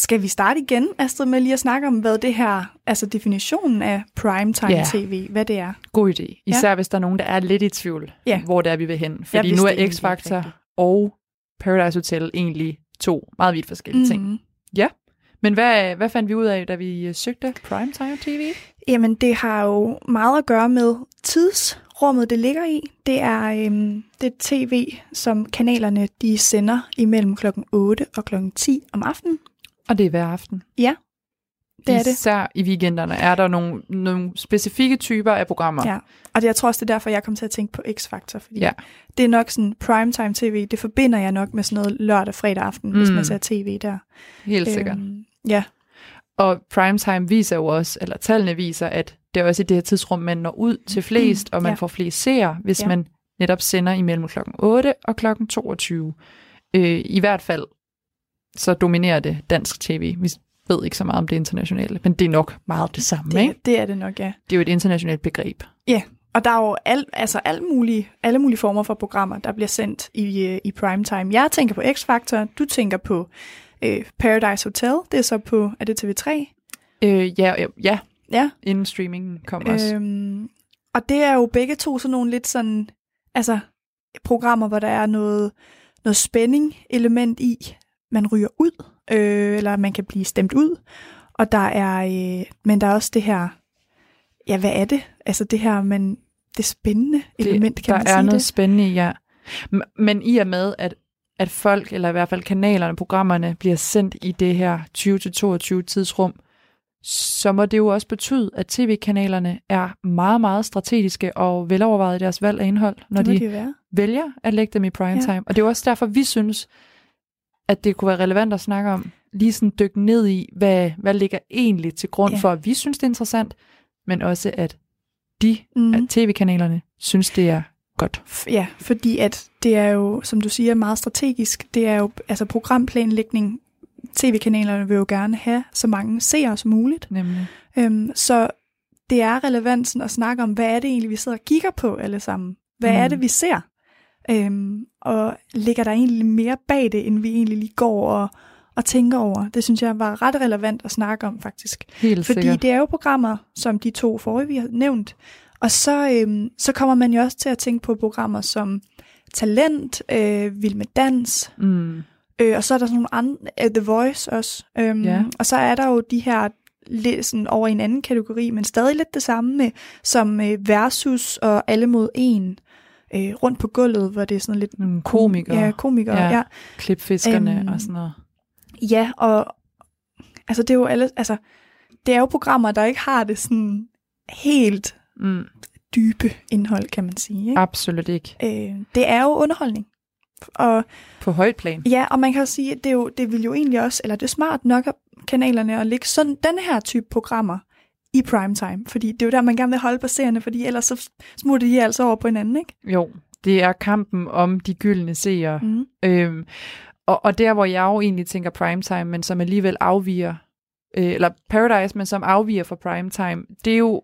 Speaker 7: Skal vi starte igen, Astrid, med lige at snakke om, hvad det her, altså definitionen af primetime
Speaker 1: Ja.
Speaker 7: tv, hvad det er?
Speaker 1: God idé. Især ja. hvis der er nogen, der er lidt i tvivl,
Speaker 7: Ja.
Speaker 1: hvor det er, vi vil hen. Fordi
Speaker 7: vidste
Speaker 1: nu er X-Factor og Paradise Hotel egentlig to meget vidt forskellige mm. ting.
Speaker 7: Mhm.
Speaker 1: Men hvad, hvad fandt vi ud af, da vi øh, søgte Primetime TV?
Speaker 7: Jamen, det har jo meget at gøre med tidsrummet, det ligger i. Det er øhm, det tv, som kanalerne de sender imellem klokken 8 og klokken 10 om aftenen.
Speaker 1: Og det er hver aften.
Speaker 7: Det er det.
Speaker 1: Især i weekenderne er der nogle, nogle specifikke typer af programmer.
Speaker 7: Ja. Og det, jeg tror også, det er derfor, jeg kom til at tænke på X-Factor. Fordi
Speaker 1: Ja.
Speaker 7: det er nok sådan primetime tv, det forbinder jeg nok med sådan noget lørdag, fredag aften, mm. hvis
Speaker 1: Mm.
Speaker 7: man ser tv der.
Speaker 1: Helt sikkert.
Speaker 7: Øhm, ja,
Speaker 1: Og primetime viser jo også, eller tallene viser, at det er også i det her tidsrum, man når ud til flest, og man
Speaker 7: Ja.
Speaker 1: får flest seere, hvis
Speaker 7: Ja.
Speaker 1: man netop sender imellem klokken 8 og klokken 22. Øh, I hvert fald, så dominerer det dansk tv. Vi ved ikke så meget om det internationale, men det er nok meget det samme, ikke?
Speaker 7: det, det er det nok, ja.
Speaker 1: Det er jo et internationalt begreb.
Speaker 7: Og der er jo al, altså al mulige, alle mulige former for programmer, der bliver sendt i, øh, i primetime. Jeg tænker på X-Factor, du tænker på øh, Paradise Hotel, det er så på, er det TV3?
Speaker 1: Øh, ja, ja, ja,
Speaker 7: Ja.
Speaker 1: inden streamingen kom også.
Speaker 7: Øhm, og det er jo begge to sådan nogle lidt sådan, altså programmer, hvor der er noget, noget spænding element i. Man ryger ud, øh, eller man kan blive stemt ud. Og der er, øh, men der er også det her, ja, hvad er det? Altså det her, men det spændende element, kan
Speaker 1: der
Speaker 7: man
Speaker 1: er
Speaker 7: sige
Speaker 1: noget
Speaker 7: det?
Speaker 1: spændende i, ja. Men i og med, at, at folk, eller i hvert fald kanalerne, programmerne, bliver sendt i det her 20-22 tidsrum, så må det jo også betyde, at tv-kanalerne er meget, meget strategiske og velovervejet i deres valg af indhold, når
Speaker 7: det
Speaker 1: de
Speaker 7: det være.
Speaker 1: vælger at lægge dem i primetime. Ja. Og det er jo også derfor, vi synes, at det kunne være relevant at snakke om, lige sådan dykke ned i, hvad, hvad ligger egentlig til grund
Speaker 7: Ja.
Speaker 1: for, at vi synes, det er interessant, men også at de,
Speaker 7: Mm.
Speaker 1: at tv-kanalerne, synes, det er godt.
Speaker 7: Ja, fordi at det er jo, som du siger, meget strategisk. Det er jo altså programplanlægning. TV-kanalerne vil jo gerne have så mange seere som muligt.
Speaker 1: Nemlig.
Speaker 7: Øhm, så det er relevant sådan at snakke om, hvad er det egentlig, vi sidder og kigger på alle sammen? Hvad
Speaker 1: Mm.
Speaker 7: er det, vi ser? Øhm, og ligger der egentlig mere bag det, end vi egentlig lige går og, og tænker over? Det synes jeg var ret relevant at snakke om, faktisk.
Speaker 1: Helt
Speaker 7: Fordi
Speaker 1: sikkert.
Speaker 7: det er jo programmer, som de to forrige, vi har nævnt. Og så, øhm, så kommer man jo også til at tænke på programmer som Talent, øh, Vild med Dans,
Speaker 1: Mm.
Speaker 7: øh, og så er der sådan nogle andre, uh, The Voice også. Øhm,
Speaker 1: Ja.
Speaker 7: Og så er der jo de her lidt sådan over i en anden kategori, men stadig lidt det samme med, som øh, Versus og Alle mod En. Øh, rundt på gulvet, hvor det er sådan lidt...
Speaker 1: Nogle komikere.
Speaker 7: Ja, komikere,
Speaker 1: Ja.
Speaker 7: ja.
Speaker 1: Klipfiskerne
Speaker 7: Øhm,
Speaker 1: og sådan noget.
Speaker 7: Ja, og altså det er jo alle, altså det er jo programmer, der ikke har det sådan helt
Speaker 1: Mm.
Speaker 7: dybe indhold, kan man sige. Ikke?
Speaker 1: Absolut ikke.
Speaker 7: Øh, det er jo underholdning. Og
Speaker 1: På højt plan.
Speaker 7: ja, og man kan sige, at det, er jo, det vil jo egentlig også, eller det er smart nok af kanalerne at lægge sådan den her type programmer i primetime, fordi det er jo der, man gerne vil holde på seerne, fordi ellers så smutter de altså over på hinanden, ikke?
Speaker 1: Jo, det er kampen om de gyldne seere.
Speaker 7: Mm.
Speaker 1: Øhm, og, og der, hvor jeg jo egentlig tænker primetime, men som alligevel afviger, øh, eller Paradise, men som afviger fra primetime, det er jo,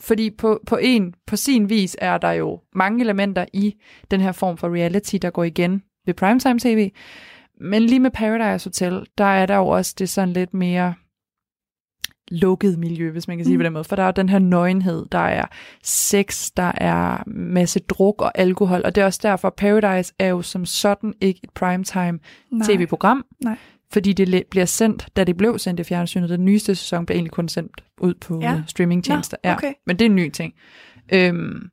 Speaker 1: fordi på, på, en, på sin vis er der jo mange elementer i den her form for reality, der går igen ved primetime tv. Men lige med Paradise Hotel, der er der jo også det sådan lidt mere lukket miljø, hvis man kan sige
Speaker 7: Mm.
Speaker 1: på den måde. For der er den her nøgenhed, der er sex, der er masse druk og alkohol, og det er også derfor, Paradise er jo som sådan ikke et primetime tv-program.
Speaker 7: Nej.
Speaker 1: Fordi det bliver sendt, da det blev sendt i fjernsynet. Den nyeste sæson blev egentlig kun sendt ud på
Speaker 7: Ja.
Speaker 1: ja. streamingtjenester. Ja,
Speaker 7: okay.
Speaker 1: men det er en ny ting. Øhm,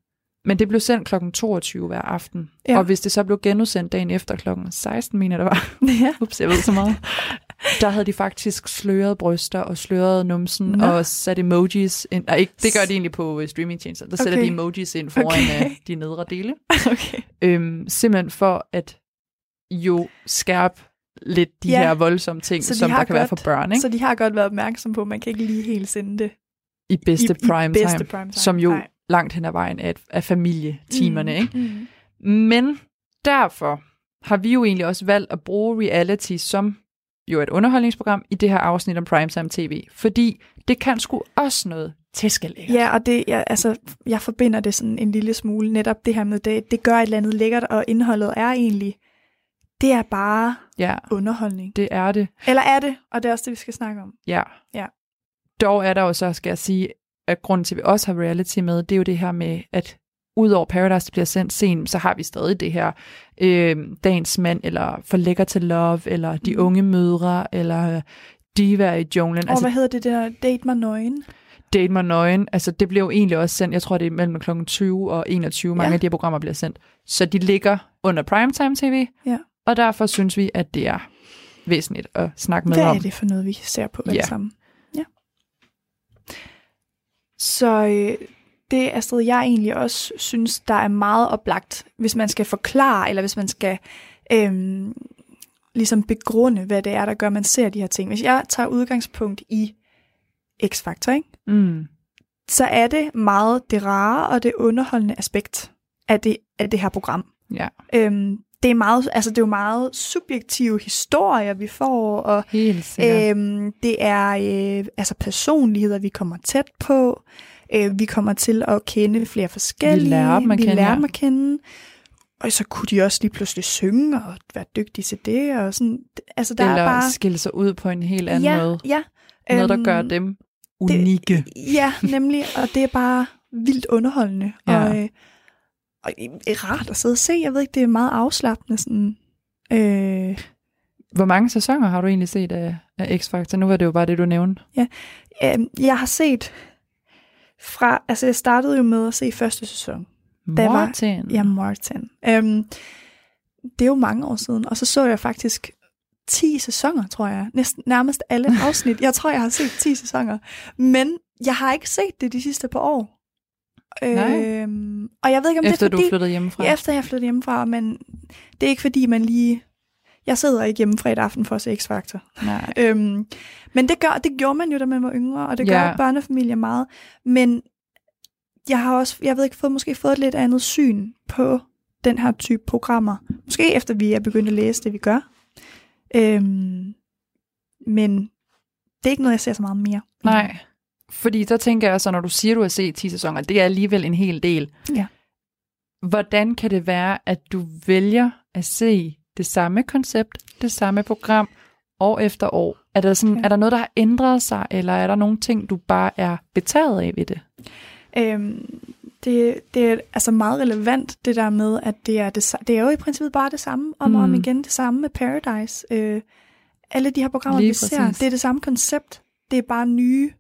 Speaker 1: men det blev sendt kl. 22 hver aften.
Speaker 7: Ja.
Speaker 1: Ja. Og hvis det så blev genudsendt dagen efter kl. 16, mener det var.
Speaker 7: Ja.
Speaker 1: Ups, jeg ved så meget. der havde de faktisk sløret bryster og sløret numsen
Speaker 7: Nå.
Speaker 1: og sat emojis ind. Nej, ikke, det gør de egentlig på øh, streamingtjenester. Der sætter
Speaker 7: Okay.
Speaker 1: de emojis ind foran
Speaker 7: Okay.
Speaker 1: okay. de nedre dele.
Speaker 7: Okay.
Speaker 1: Øhm, simpelthen for at jo skærpe lidt de
Speaker 7: Ja.
Speaker 1: her voldsomme ting,
Speaker 7: de
Speaker 1: som der kan være for børn, ikke?
Speaker 7: Så de har godt været opmærksom på, at man kan ikke lige helt sende det
Speaker 1: I bedste
Speaker 7: i,
Speaker 1: prime
Speaker 7: i
Speaker 1: time,
Speaker 7: bedste prime time.
Speaker 1: som jo
Speaker 7: Nej.
Speaker 1: langt hen ad vejen er, er familietimerne,
Speaker 7: Mm,
Speaker 1: ikke?
Speaker 7: Mm.
Speaker 1: Men derfor har vi jo egentlig også valgt at bruge reality som jo et underholdningsprogram i det her afsnit om primetime tv, fordi det kan sgu også noget tæskelækkert.
Speaker 7: Ja, og det, jeg, altså, jeg forbinder det sådan en lille smule, netop det her med, det, det gør et eller andet lækkert, og indholdet er egentlig, det er bare
Speaker 1: ja,
Speaker 7: underholdning.
Speaker 1: det er det.
Speaker 7: Eller er det, og det er også det, vi skal snakke om.
Speaker 1: Ja.
Speaker 7: Ja.
Speaker 1: Dog er der jo så, skal jeg sige, at grunden til, at vi også har reality med, det er jo det her med, at udover Paradise bliver sendt sent, så har vi stadig det her øh, Dagens Mand, eller For Lækker til Love, eller De
Speaker 7: Mhm.
Speaker 1: Unge Mødre, eller Diva i junglen.
Speaker 7: Og altså, hvad hedder det der Date mig nøgen?
Speaker 1: Date mig nøgen, altså det bliver jo egentlig også sendt, jeg tror det er mellem kl. 20 og 21, mange
Speaker 7: Ja.
Speaker 1: af de her programmer bliver sendt. Så de ligger under primetime tv,
Speaker 7: Ja.
Speaker 1: og derfor synes vi, at det er væsentligt at snakke med
Speaker 7: Hvad
Speaker 1: om.
Speaker 7: er det for noget, vi ser på
Speaker 1: Ja.
Speaker 7: sammen? Ja. Så øh, det er sted, jeg egentlig også synes, der er meget oplagt, hvis man skal forklare, eller hvis man skal øhm, ligesom begrunde, hvad det er, der gør, at man ser de her ting. Hvis jeg tager udgangspunkt i X-Factor, ikke?
Speaker 1: Mm.
Speaker 7: så er det meget det rare og det underholdende aspekt af det, af det her program.
Speaker 1: Ja,
Speaker 7: Øhm, det er meget, altså det er jo meget subjektive historier, vi får, og
Speaker 1: helt sikkert.
Speaker 7: øhm, det er øh, altså personligheder, vi kommer tæt på. Øh, vi kommer til at kende flere forskellige.
Speaker 1: Vi lærer dem at
Speaker 7: vi
Speaker 1: kende,
Speaker 7: lærer
Speaker 1: ja.
Speaker 7: dem at kende. Og så kunne de også lige pludselig synge og være dygtige til det. Og sådan. Altså, der
Speaker 1: Eller
Speaker 7: er bare...
Speaker 1: skille sig ud på en helt anden
Speaker 7: ja,
Speaker 1: måde.
Speaker 7: Ja,
Speaker 1: Noget, der
Speaker 7: Øhm,
Speaker 1: gør dem unikke.
Speaker 7: Ja, nemlig, og det er bare vildt underholdende.
Speaker 1: Ja.
Speaker 7: Og, øh, og øh, rart at sidde og se. Jeg ved ikke, det er meget afslappende. Sådan, øh,
Speaker 1: Hvor mange sæsoner har du egentlig set af, af X-Factor? Nu var det jo bare det, du nævnte.
Speaker 7: øh, jeg har set fra, altså jeg startede jo med at se første sæson. Var-
Speaker 1: Martin.
Speaker 7: Ja, Martin. Øhm, det er jo mange år siden, og så så jeg faktisk 10 sæsoner, tror jeg. Næsten, nærmest alle afsnit. Jeg tror, jeg har set 10 sæsoner. Men jeg har ikke set det de sidste par år.
Speaker 1: Nej.
Speaker 7: Øhm, og jeg ved ikke, om
Speaker 1: Efter
Speaker 7: det er fordi...
Speaker 1: du flyttede hjemmefra.
Speaker 7: Ja, efter jeg flyttede hjemmefra, men det er ikke fordi, man lige... Jeg sidder ikke hjemme fredag aften for at se X-Factor. Øhm, men det, gør, det gjorde man jo, da man var yngre, og det gør
Speaker 1: Ja.
Speaker 7: børnefamilier meget. Men jeg har også, jeg ved ikke, fået, måske fået et lidt andet syn på den her type programmer. Måske efter vi er begyndt at læse det, vi gør. Øhm, men det er ikke noget, jeg ser så meget mere.
Speaker 1: Nej. Fordi der tænker jeg så, når du siger, du har set 10 sæsoner, det er alligevel en hel del.
Speaker 7: Ja.
Speaker 1: Hvordan kan det være, at du vælger at se det samme koncept, det samme program, år efter år? Er der, sådan,
Speaker 7: Ja.
Speaker 1: er der noget, der har ændret sig, eller er der nogle ting, du bare er betaget af ved det?
Speaker 7: Øhm, det, det er altså meget relevant, det der med, at det er, det, det er jo i princippet bare det samme, om og om
Speaker 1: Mm.
Speaker 7: igen, det samme med Paradise. Øh, alle de her programmer,
Speaker 1: Lige
Speaker 7: vi ser,
Speaker 1: præcis.
Speaker 7: det er det samme koncept. Det er bare nye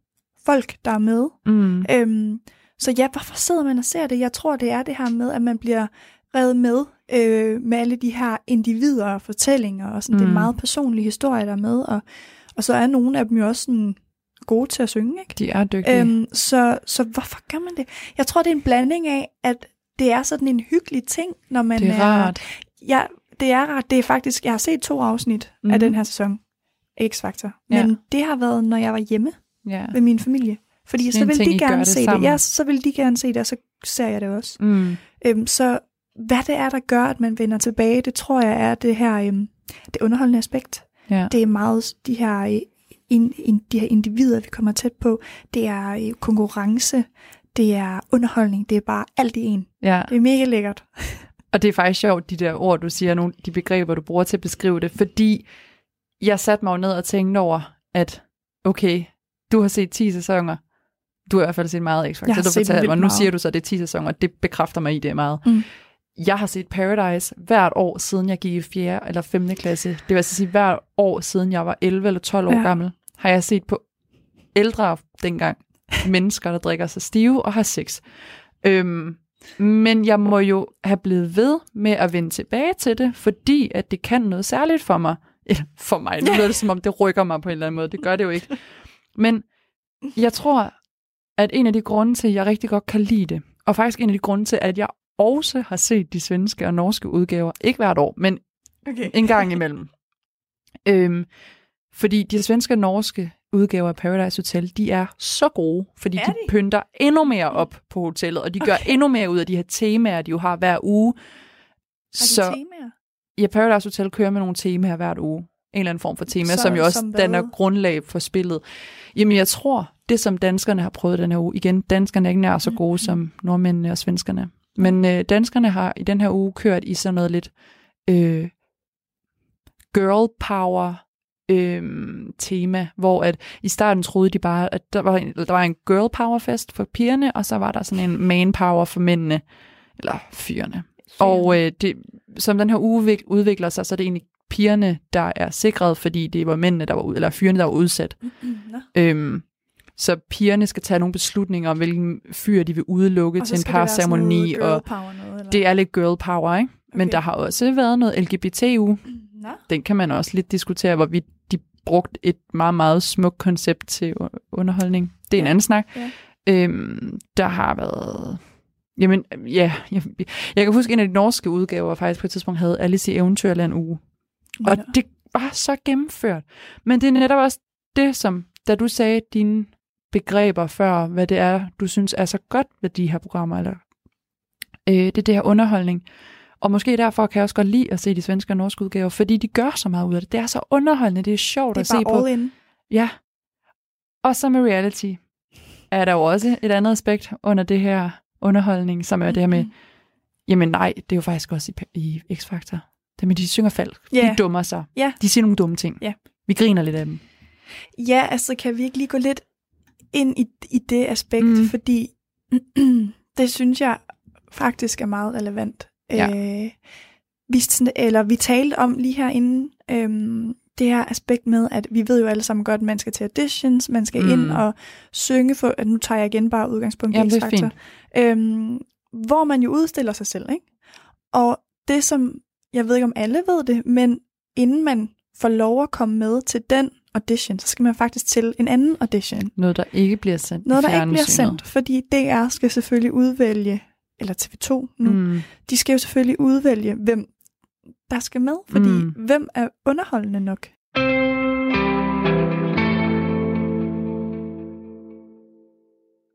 Speaker 7: folk, der er med.
Speaker 1: Mm.
Speaker 7: Øhm, så ja, hvorfor sidder man og ser det? Jeg tror, det er det her med, at man bliver revet med øh, med alle de her individer og fortællinger, og sådan, mm. det er
Speaker 1: Mm.
Speaker 7: meget personlige historier, der er med, og, og så er nogle af dem jo også sådan gode til at synge, ikke?
Speaker 1: De er dygtige.
Speaker 7: Øhm, så, så hvorfor gør man det? Jeg tror, det er en blanding af, at det er sådan en hyggelig ting, når man
Speaker 1: det er rart.
Speaker 7: Ja, det er rart. Det er faktisk, jeg har set to afsnit mm. af
Speaker 1: Mhm.
Speaker 7: den her sæson, X-Factor.
Speaker 1: Ja.
Speaker 7: Men det har været, når jeg var hjemme
Speaker 1: Ja.
Speaker 7: med min familie. Fordi
Speaker 1: Så
Speaker 7: så vil de
Speaker 1: I
Speaker 7: gerne
Speaker 1: det
Speaker 7: se
Speaker 1: sammen.
Speaker 7: det. Ja, så vil de gerne se det, og så ser jeg det også.
Speaker 1: Mm.
Speaker 7: Øhm, så hvad det er, der gør, at man vender tilbage, det tror jeg er det her øhm, det underholdende aspekt.
Speaker 1: Ja.
Speaker 7: Det er meget de her, øh, in, in, de her individer, vi kommer tæt på. Det er øh, konkurrence, det er underholdning, det er bare alt i en.
Speaker 1: ja.
Speaker 7: Det er mega lækkert.
Speaker 1: Og det er faktisk sjovt, de der ord, du siger, nogle de begreber, du bruger til at beskrive det, fordi jeg satte mig ned og tænkte over, at okay, du har set 10 sæsoner, du har i hvert fald set meget X-Factor, du fortalte mig, nu siger du så, at det er 10 sæsoner, det bekræfter mig i det meget.
Speaker 7: Mm.
Speaker 1: Jeg har set Paradise hvert år, siden jeg gik i 4. eller 5. klasse. Det vil altså sige, hvert år, siden jeg var 11 eller 12 år
Speaker 7: Ja.
Speaker 1: gammel, har jeg set på ældre dengang mennesker, der drikker sig stive og har sex. Øhm, men jeg må jo have blevet ved med at vende tilbage til det, fordi at det kan noget særligt for mig. Eller for mig. Nu lyder det som om, det rykker mig på en eller anden måde. Det gør det jo ikke. Men jeg tror, at en af de grunde til, at jeg rigtig godt kan lide det, og faktisk en af de grunde til, at jeg også har set de svenske og norske udgaver, ikke hvert år, men
Speaker 7: Okay.
Speaker 1: en gang imellem. øhm, fordi de svenske og norske udgaver af Paradise Hotel, de er så gode, fordi
Speaker 7: Er
Speaker 1: de,
Speaker 7: de?
Speaker 1: pynter endnu mere op på hotellet, og de gør endnu mere ud af de her temaer, de jo har hver uge.
Speaker 7: Har de
Speaker 1: Så
Speaker 7: temaer?
Speaker 1: ja, Paradise Hotel kører med nogle temaer hvert uge. En eller anden form for tema,
Speaker 7: Så-
Speaker 1: som jo også
Speaker 7: som
Speaker 1: danner grundlag for spillet. Jamen, jeg tror, det som danskerne har prøvet den her uge, igen, danskerne er ikke nær så
Speaker 7: Mm.
Speaker 1: gode som nordmændene og svenskerne. Men øh, danskerne har i den her uge kørt i sådan noget lidt øh, girl power øh, tema, hvor at i starten troede de bare, at der var, en, der var en girl power fest for pigerne, og så var der sådan en man power for mændene, eller fyrene. Og øh, det, som den her uge vik- udvikler sig, så er det egentlig pigerne, der er sikret, fordi det var mændene, der var ud, eller fyrene, der var udsat.
Speaker 7: Mm, nå.
Speaker 1: Øhm, så pigerne skal tage nogle beslutninger om, hvilken fyr de vil udelukke
Speaker 7: Og
Speaker 1: til en parceremoni, og
Speaker 7: noget, eller?
Speaker 1: det er lidt girl power, ikke? Men
Speaker 7: Okay.
Speaker 1: der har også været noget LGBT-uge.
Speaker 7: Nå.
Speaker 1: Den kan man også lidt diskutere, hvorvidt de brugt et meget, meget smukt koncept til underholdning. Det er en
Speaker 7: Ja.
Speaker 1: anden snak.
Speaker 7: Ja.
Speaker 1: Øhm, der har været... Jamen, ja, jeg, jeg kan huske, en af de norske udgaver faktisk på et tidspunkt havde Alice i Eventyrland uge. Og
Speaker 7: Nå.
Speaker 1: det var så gennemført. Men det er netop også det, som, da du sagde dine begreber før, hvad det er, du synes er så godt ved de her programmer, eller øh, det er det her underholdning. Og måske derfor kan jeg også godt lide at se de svenske og norske udgaver, fordi de gør så meget ud af det. Det er så underholdende, det er sjovt
Speaker 7: Det
Speaker 1: at
Speaker 7: er
Speaker 1: se
Speaker 7: bare
Speaker 1: på.
Speaker 7: in.
Speaker 1: Ja. Og så med reality er der jo også et andet aspekt under det her underholdning, som er det her med,
Speaker 7: Mhm.
Speaker 1: jamen nej, det er jo faktisk også i, i X-Factor. Det med, de synger falsk.
Speaker 7: Ja.
Speaker 1: De dummer sig.
Speaker 7: Ja.
Speaker 1: De siger nogle dumme ting.
Speaker 7: Ja.
Speaker 1: Vi griner lidt af dem.
Speaker 7: Ja, altså kan vi ikke lige gå lidt ind i, i det aspekt,
Speaker 1: Mm.
Speaker 7: fordi det synes jeg faktisk er meget relevant.
Speaker 1: Ja.
Speaker 7: Øh, vi, eller vi talte om lige herinde, øhm, det her aspekt med, at vi ved jo alle sammen godt, at man skal til auditions, man skal
Speaker 1: Mm.
Speaker 7: ind og synge for, at nu tager jeg igen bare udgangspunkt i
Speaker 1: er
Speaker 7: X-Factor. Øhm, hvor man jo udstiller sig selv, ikke? Og det som, jeg ved ikke om alle ved det, men inden man får lov at komme med til den audition, så skal man faktisk til en anden audition.
Speaker 1: Noget, der ikke bliver sendt
Speaker 7: Noget, der ikke bliver sendt, fordi DR skal selvfølgelig udvælge, eller TV2 nu, mm. De skal jo selvfølgelig udvælge, hvem der skal med, fordi Mm. hvem er underholdende nok?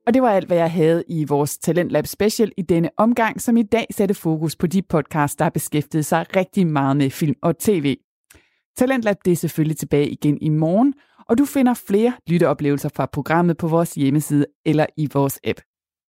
Speaker 9: Og det var alt, hvad jeg havde i vores Talentlab Special i denne omgang, som i dag satte fokus på de podcasts, der har beskæftiget sig rigtig meget med film og tv. Talentlab det er selvfølgelig tilbage igen i morgen, og du finder flere lytteoplevelser fra programmet på vores hjemmeside eller i vores app.